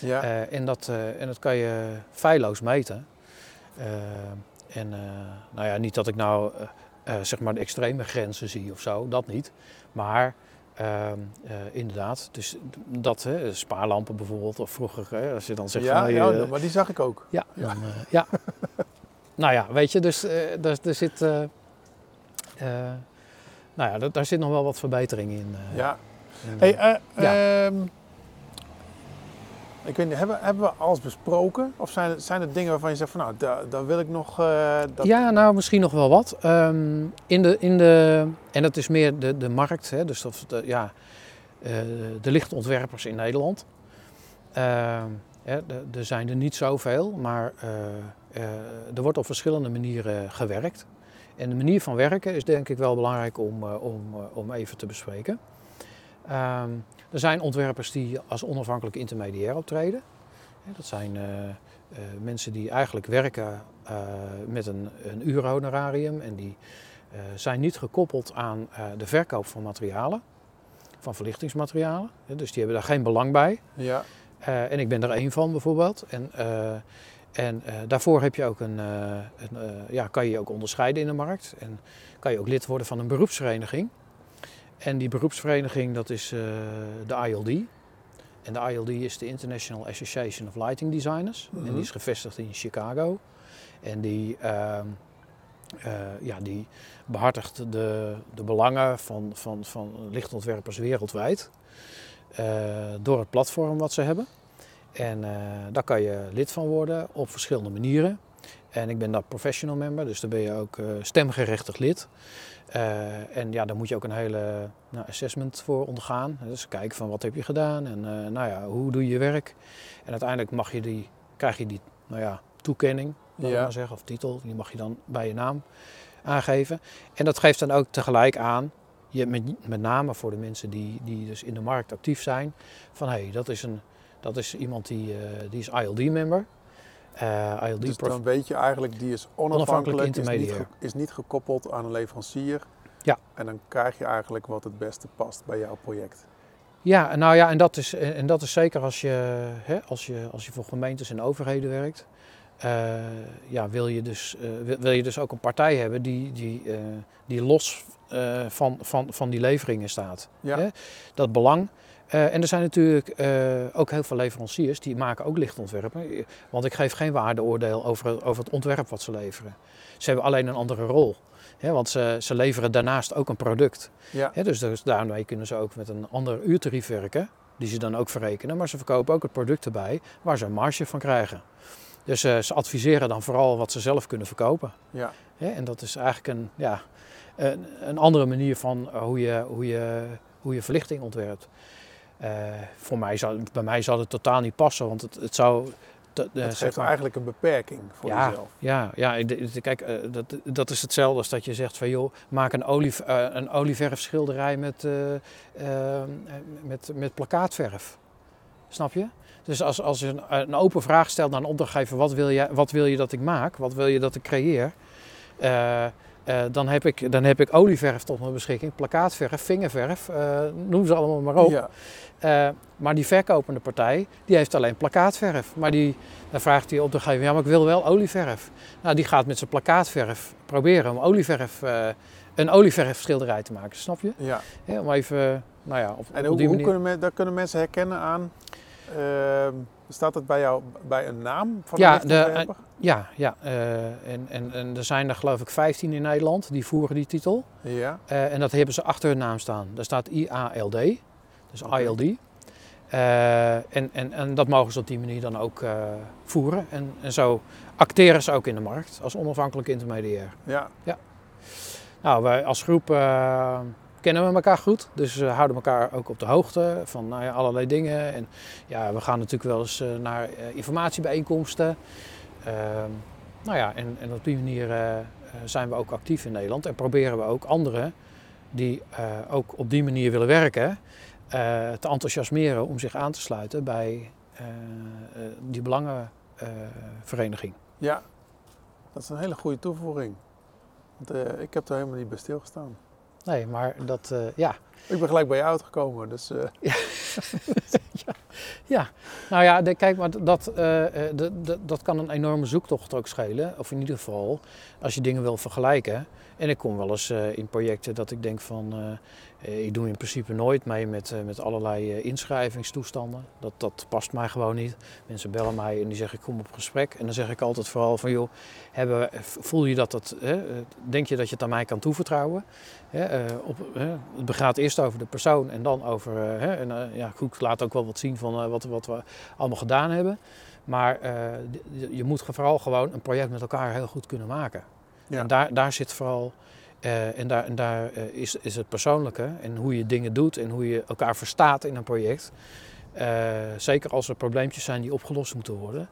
ja. En, dat, en dat kan je feilloos meten. En eh, nou ja, niet dat ik nou eh, eh, zeg maar de extreme grenzen zie of zo, dat niet. Maar ehm, eh, inderdaad, dus dat, hè, spaarlampen bijvoorbeeld, of vroeger, hè, als je dan zegt ja, van, hey, ja, maar die zag ik ook. ja, dan, eh, ja. *laughs* nou ja, weet je, dus daar, daar zit, nou ja, daar, daar zit nog wel wat verbetering in. Ja. in, Hey, Ja. ehm, ik weet niet, hebben, hebben we alles besproken? Of zijn zijn het dingen waarvan je zegt van nou, daar, daar wil ik nog... eh, dat... Ja, nou misschien nog wel wat. Ehm, in de, in de, en dat is meer de, de markt, hè, dus dat, de, ja, eh, de lichtontwerpers in Nederland. Ehm, er zijn er niet zoveel, maar eh, er wordt op verschillende manieren gewerkt. En de manier van werken is denk ik wel belangrijk om, om, om even te bespreken. Ehm, er zijn ontwerpers die als onafhankelijk intermediair optreden. Dat zijn eh, eh, mensen die eigenlijk werken eh, met een, een uurhonorarium en die zijn niet gekoppeld aan de verkoop van materialen, van verlichtingsmaterialen. Dus die hebben daar geen belang bij. Ja, en ik ben er één van bijvoorbeeld. En, en daarvoor heb je ook een, een, ja, kan je je ook onderscheiden in de markt. En kan je ook lid worden van een beroepsvereniging. En die beroepsvereniging dat is eh, de ILD. En de ILD is de International Association of Lighting Designers. En Mhm. die is gevestigd in Chicago. En die, ehm, eh, ja, die behartigt de, de belangen van, van, van lichtontwerpers wereldwijd. eh, door het platform wat ze hebben. En daar kan je lid van worden op verschillende manieren. En ik ben daar professional member, dus daar ben je ook stemgerechtigd lid. Eh, en ja, daar moet je ook een hele nou, assessment voor ondergaan. Dus kijken van wat heb je gedaan en eh, nou ja, hoe doe je je werk. En uiteindelijk mag je die, krijg je die nou ja, toekenning, laat ik Ja. maar zeggen, of titel. Die mag je dan bij je naam aangeven. En dat geeft dan ook tegelijk aan, je, met, met name voor de mensen die, die dus in de markt actief zijn, van hé, hey, dat, is een, dat is iemand die, eh, die is ILD-member. Eh ILD dus dan weet je eigenlijk, die is Onafhankelijk onafhankelijk, is niet, is niet gekoppeld aan een leverancier. Ja. En dan krijg je eigenlijk wat het beste past bij jouw project. Ja, nou ja, en dat is, en dat is zeker als je, hè, als je, als je voor gemeentes en overheden werkt. eh, ja, wil, je dus, eh, wil, wil je dus ook een partij hebben die, die, die los van, van, van die leveringen staat. Ja. Hè? Dat belang. Eh, en er zijn natuurlijk eh, ook heel veel leveranciers die maken ook lichtontwerpen. Eh, Want ik geef geen waardeoordeel over, over het ontwerp wat ze leveren. Ze hebben alleen een andere rol. Hè, want ze, ze leveren daarnaast ook een product. Ja, Hè, dus, dus daarmee kunnen ze ook met een ander uurtarief werken, die ze dan ook verrekenen. Maar ze verkopen ook het product erbij waar ze een marge van krijgen. Dus ze adviseren dan vooral wat ze zelf kunnen verkopen. ja. Hè, en dat is eigenlijk een, ja, een, een andere manier van hoe je, hoe je, hoe je verlichting ontwerpt. Eh, voor mij zou, bij mij zou het totaal niet passen, want het, het zou... te- eh, zeg geeft maar- eigenlijk een beperking voor ja, jezelf. Ja, ja kijk, eh, dat, dat is hetzelfde als dat je zegt van joh, maak een, olie, een olieverfschilderij met, eh, met, met plakkaatverf. Snap je? Dus als, als je een, een open vraag stelt naar een opdrachtgever, wat wil, je, wat wil je dat ik maak? Wat wil je dat ik creëer? Eh, dan, heb ik, dan heb ik olieverf tot mijn beschikking, plakkaatverf, vingerverf, eh, noem ze allemaal maar op. Ja, Eh, maar die verkopende partij, die heeft alleen plakkaatverf. Maar die, dan vraagt die opdrachtgever, ja maar ik wil wel olieverf. Nou, die gaat met zijn plakkaatverf proberen om olieverf, een olieverfschilderij te maken, snap je? ja. Ja, om even, nou ja, op, En op hoe, die hoe manier. kunnen, men, dat kunnen mensen herkennen aan... ehm, staat het bij jou bij een naam van Ja, de- lichtontwerper? Ja, ja eh, en, en, en er zijn er geloof ik 15 in Nederland die voeren die titel. Ja, Eh, en dat hebben ze achter hun naam staan. Daar staat IALD, dus Oké. ILD. Eh, en, en, en dat mogen ze op die manier dan ook eh, voeren. En, en zo acteren ze ook in de markt als onafhankelijk intermediair. ja. Nou, wij als groep uh, kennen we elkaar goed. Dus we houden elkaar ook op de hoogte van nou ja, allerlei dingen. En ja, we gaan natuurlijk wel eens uh, naar uh, informatiebijeenkomsten. Ehm, nou ja, en, en, op die manier zijn we ook actief in Nederland. En proberen we ook anderen die ook op die manier willen werken, te enthousiasmeren om zich aan te sluiten bij die belangenvereniging. ja, dat is een hele goede toevoeging. Want, ik heb er helemaal niet bij stilgestaan. Nee, maar dat, uh, ja. Ik ben gelijk bij je uitgekomen, dus... Uh... *laughs* Ja. ja. nou ja, de, kijk, maar dat, de, de, dat kan een enorme zoektocht ook schelen. Of in ieder geval, als je dingen wil vergelijken. En ik kom wel eens in projecten dat ik denk van... ik doe in principe nooit mee met, met allerlei inschrijvingstoestanden. Dat, dat past mij gewoon niet. Mensen bellen mij en die zeggen ik kom op gesprek. En dan zeg ik altijd vooral van joh, hebben, voel je dat dat... denk je dat je het aan mij kan toevertrouwen? Hè, op, het gaat eerst over de persoon en dan over. Hè, en, ja, goed, laat ook wel wat zien van wat, wat we allemaal gedaan hebben. Maar je moet vooral gewoon een project met elkaar heel goed kunnen maken. Ja. En daar, daar zit vooral. En daar, en daar is, is het persoonlijke en hoe je dingen doet en hoe je elkaar verstaat in een project. zeker als er probleempjes zijn die opgelost moeten worden.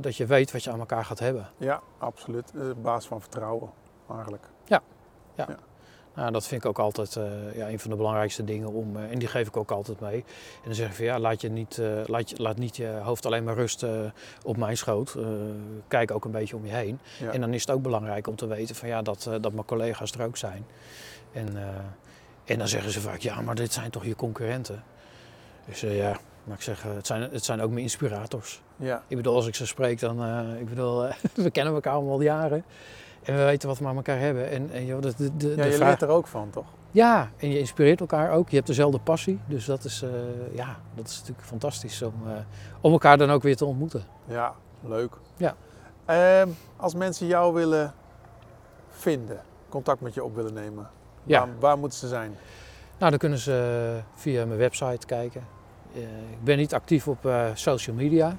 dat je weet wat je aan elkaar gaat hebben. Ja, absoluut. basis van vertrouwen eigenlijk. ja. ja. ja. Nou, dat vind ik ook altijd uh, ja, een van de belangrijkste dingen om, uh, en die geef ik ook altijd mee. En dan zeg ik van ja, laat, je niet, uh, laat, je, laat niet je hoofd alleen maar rusten op mijn schoot. kijk ook een beetje om je heen. Ja. En dan is het ook belangrijk om te weten van ja, dat, dat mijn collega's er ook zijn. En, en dan zeggen ze vaak ja, maar dit zijn toch je concurrenten. Dus ja, maar ik zeg, het zijn, het zijn ook mijn inspirators. Ja. Ik bedoel, als ik ze spreek, dan, ik bedoel, *laughs* we kennen elkaar al jaren. En we weten wat we aan elkaar hebben. En, en joh, de, de, de, ja, je vraag... leert er ook van, toch? Ja, en je inspireert elkaar ook. Je hebt dezelfde passie. Dus dat is, uh, ja, dat is natuurlijk fantastisch om, uh, om elkaar dan ook weer te ontmoeten. Ja, leuk. Ja. Uh, als mensen jou willen vinden, contact met je op willen nemen, ja. waar, waar moeten ze zijn? Nou, dan kunnen ze via mijn website kijken. ik ben niet actief op social media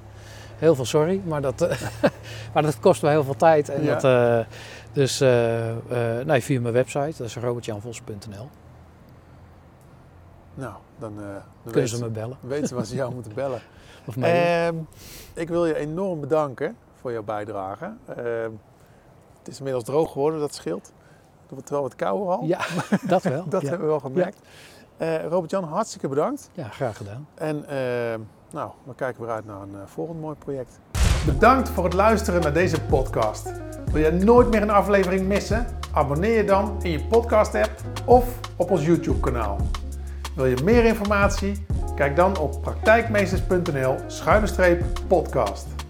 heel veel sorry, maar dat, uh, *laughs* maar dat kost wel heel veel tijd. En ja. dat, uh, dus uh, nee, via mijn website, dat is robertjanvos.nl. Nou, dan, dan kunnen ze me bellen. Weten waar ze jou moeten bellen. *laughs* Of ehm, ik wil je enorm bedanken voor jouw bijdrage. Ehm, het is inmiddels droog geworden, dat scheelt. Het wordt wel wat kouder al. Ja, *laughs* dat wel. dat ja. hebben we wel gemerkt. Ja. Robert-Jan, hartstikke bedankt. Ja, graag gedaan. En ehm, nou, we kijken weer uit naar een uh, volgend mooi project. Bedankt voor het luisteren naar deze podcast. Wil je nooit meer een aflevering missen? Abonneer je dan in je podcast app of op ons YouTube kanaal. Wil je meer informatie? Kijk dan op praktijkmeesters.nl-podcast.